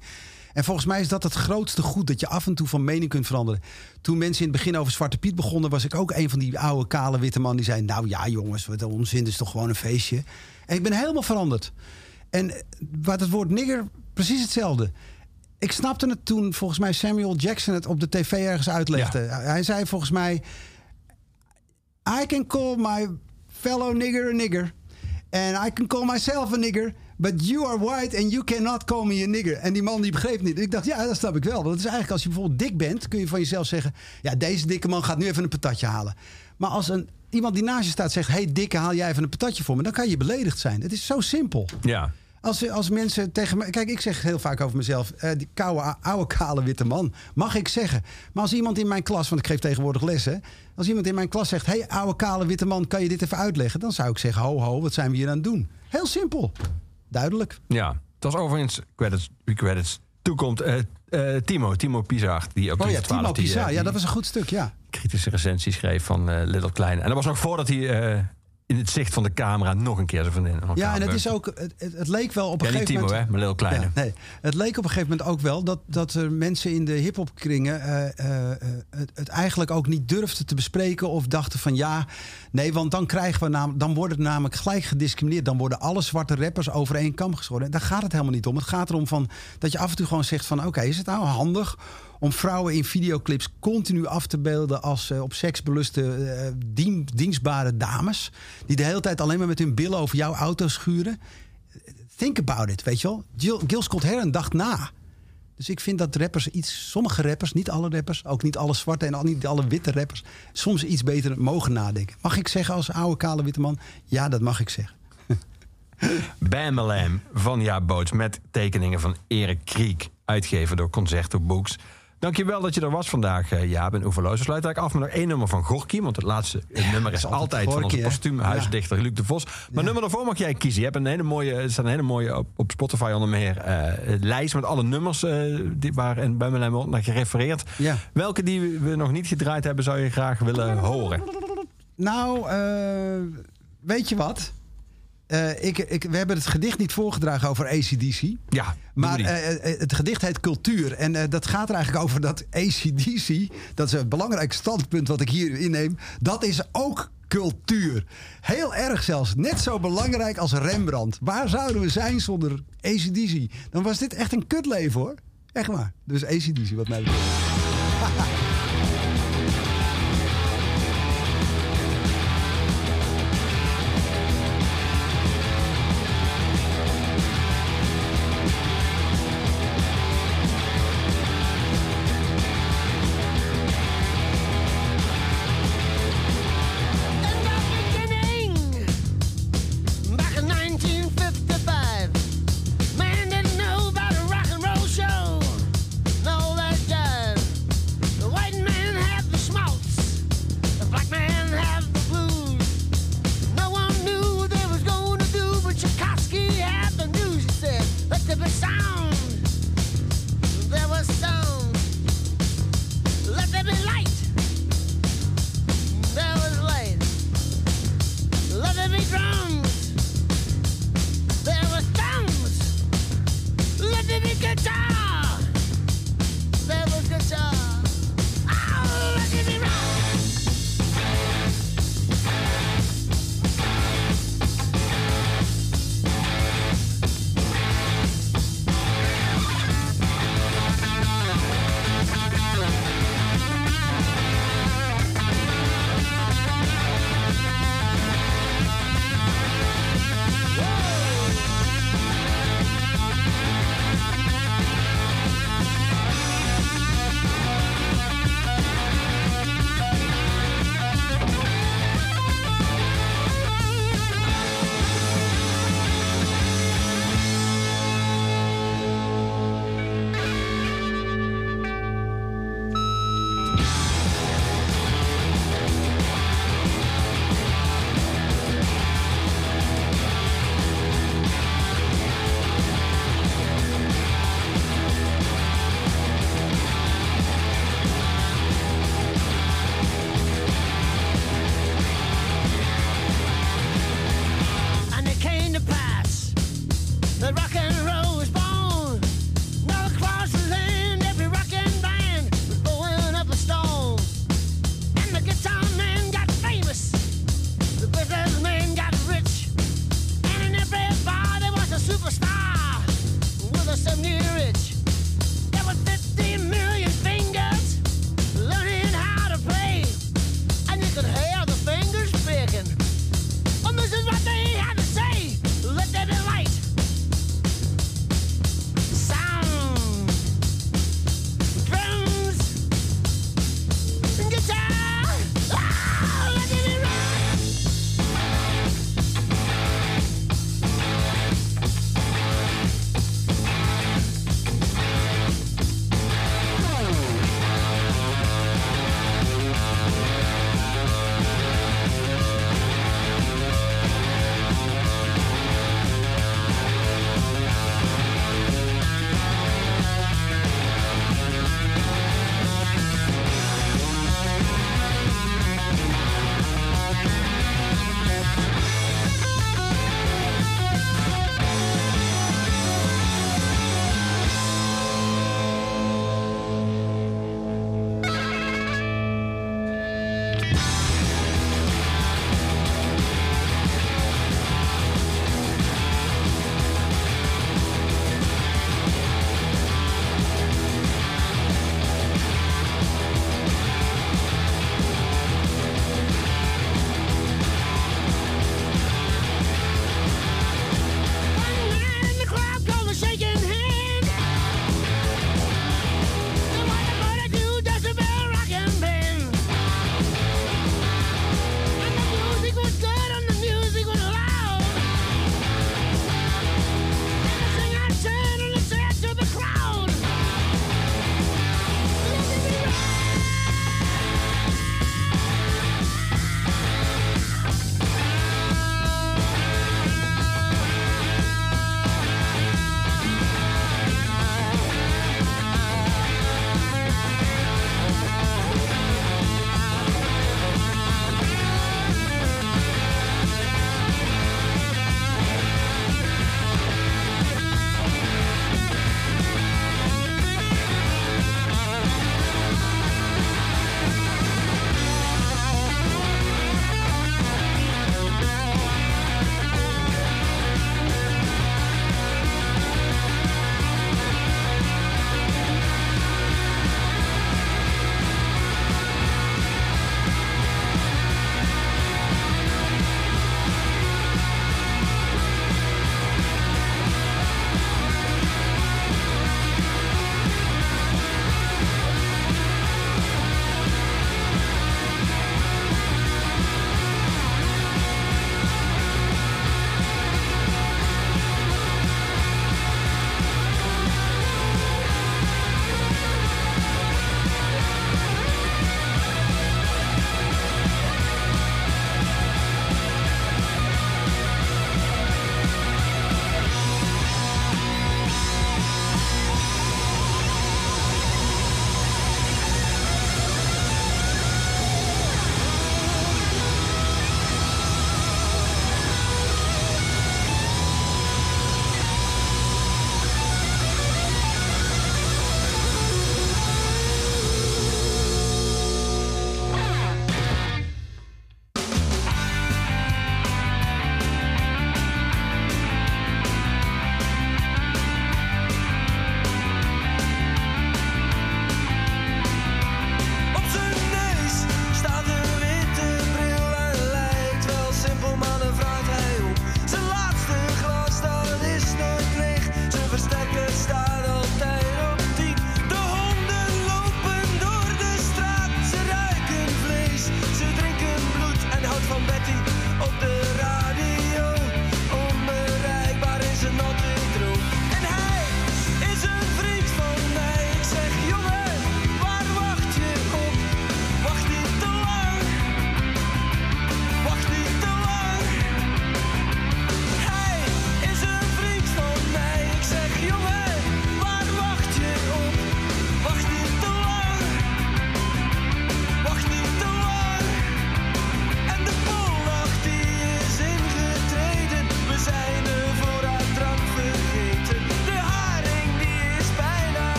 En volgens mij is dat het grootste goed, dat je af en toe van mening kunt veranderen. Toen mensen in het begin over Zwarte Piet begonnen, was ik ook een van die oude, kale, witte man die zei: Nou ja, jongens, wat een onzin, het is toch gewoon een feestje. En ik ben helemaal veranderd. En eh, wat het woord nigger, precies hetzelfde. Ik snapte het toen volgens mij Samuel Jackson het op de tv ergens uitlegde. Hij zei volgens mij: I can call my fellow nigger a nigger. And I can call myself a nigger. But you are white and you cannot call me a nigger. En die man die begreep niet. Ik dacht, ja, dat snap ik wel. Want het is eigenlijk als je bijvoorbeeld dik bent, kun je van jezelf zeggen: Ja, deze dikke man gaat nu even een patatje halen. Maar als een, iemand die naast je staat zegt: hey, dikke, haal jij even een patatje voor me, dan kan je beledigd zijn. Het is zo simpel. Ja. Als, als mensen tegen me. Kijk, ik zeg heel vaak over mezelf. eh, die koude, oude, kale witte man. Mag ik zeggen. Maar als iemand in mijn klas. Want ik geef tegenwoordig lessen. Als iemand in mijn klas zegt. Hé, hey, oude, kale witte man. Kan je dit even uitleggen? Dan zou ik zeggen. Ho, ho, wat zijn we hier aan het doen? Heel simpel. Duidelijk. Ja, het was overigens, credits, credits toekomt, eh eh, Timo, Timo Pizaert, die ook Oh ja, 3 voor Timo 12 die, eh, Pisa. Ja, die dat was een goed stuk. Ja. kritische recensie schreef van eh Little Klein. En dat was nog voordat hij eh, in het zicht van de camera nog een keer vriendin. aan elkaar Ja, en het is ook. Het, het, leek wel op een Ja, gegeven Timo, moment. hè, maar Little Kleine. Ja, nee, het leek op een gegeven moment ook wel dat, dat er mensen in de hip-hop-kringen eh, eh, eh, het, het eigenlijk ook niet durfden te bespreken. Of dachten van ja, nee, want dan krijgen we namelijk, dan worden we namelijk gelijk gediscrimineerd. Dan worden alle zwarte rappers over één kam geschoren. En daar gaat het helemaal niet om. Het gaat erom van, dat je af en toe gewoon zegt van oké, is het nou handig om vrouwen in videoclips continu af te beelden als eh, op seks beluste eh, dien- dienstbare dames. Die de hele tijd alleen maar met hun billen over jouw auto schuren. Think about it, weet je wel. Jill, Gil Scott Heron dacht na. Dus ik vind dat rappers iets, sommige rappers, niet alle rappers, ook niet alle zwarte en al niet alle witte rappers, soms iets beter mogen nadenken. Mag ik zeggen als oude kale witte man? Ja, dat mag ik zeggen. Bamalam van Jaap Boots met tekeningen van Erik Kriek, uitgeven door Concerto Books. Dankjewel dat je er was vandaag, eh, Jaap en Oeverloos. We sluiten eigenlijk af met nog één nummer van Gorky. Want het laatste nummer is altijd altijd van onze Gorky, kostuumhuisdichter Luc de Vos. Maar nummer daarvoor mag jij kiezen. Je hebt een hele mooie, er staat een hele mooie op, op Spotify onder meer eh, lijst met alle nummers eh, die, waar in Bamalam wordt naar gerefereerd. Ja. Welke die we nog niet gedraaid hebben, zou je graag willen horen? Nou, weet je wat? Eh, ik, ik, we hebben het gedicht niet voorgedragen over ACDC. Ja, Maar eh, eh, het gedicht heet Cultuur. En dat gaat er eigenlijk over dat ACDC... dat is een belangrijk standpunt wat ik hier inneem... dat is ook cultuur. Heel erg zelfs. Net zo belangrijk als Rembrandt. Waar zouden we zijn zonder ACDC? Dan was dit echt een kutleven, hoor. Echt waar. Dus ACDC, wat mij betreft.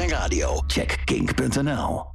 podcast van Kink. Voor meer podcasts, playlists en radio, check kink.nl.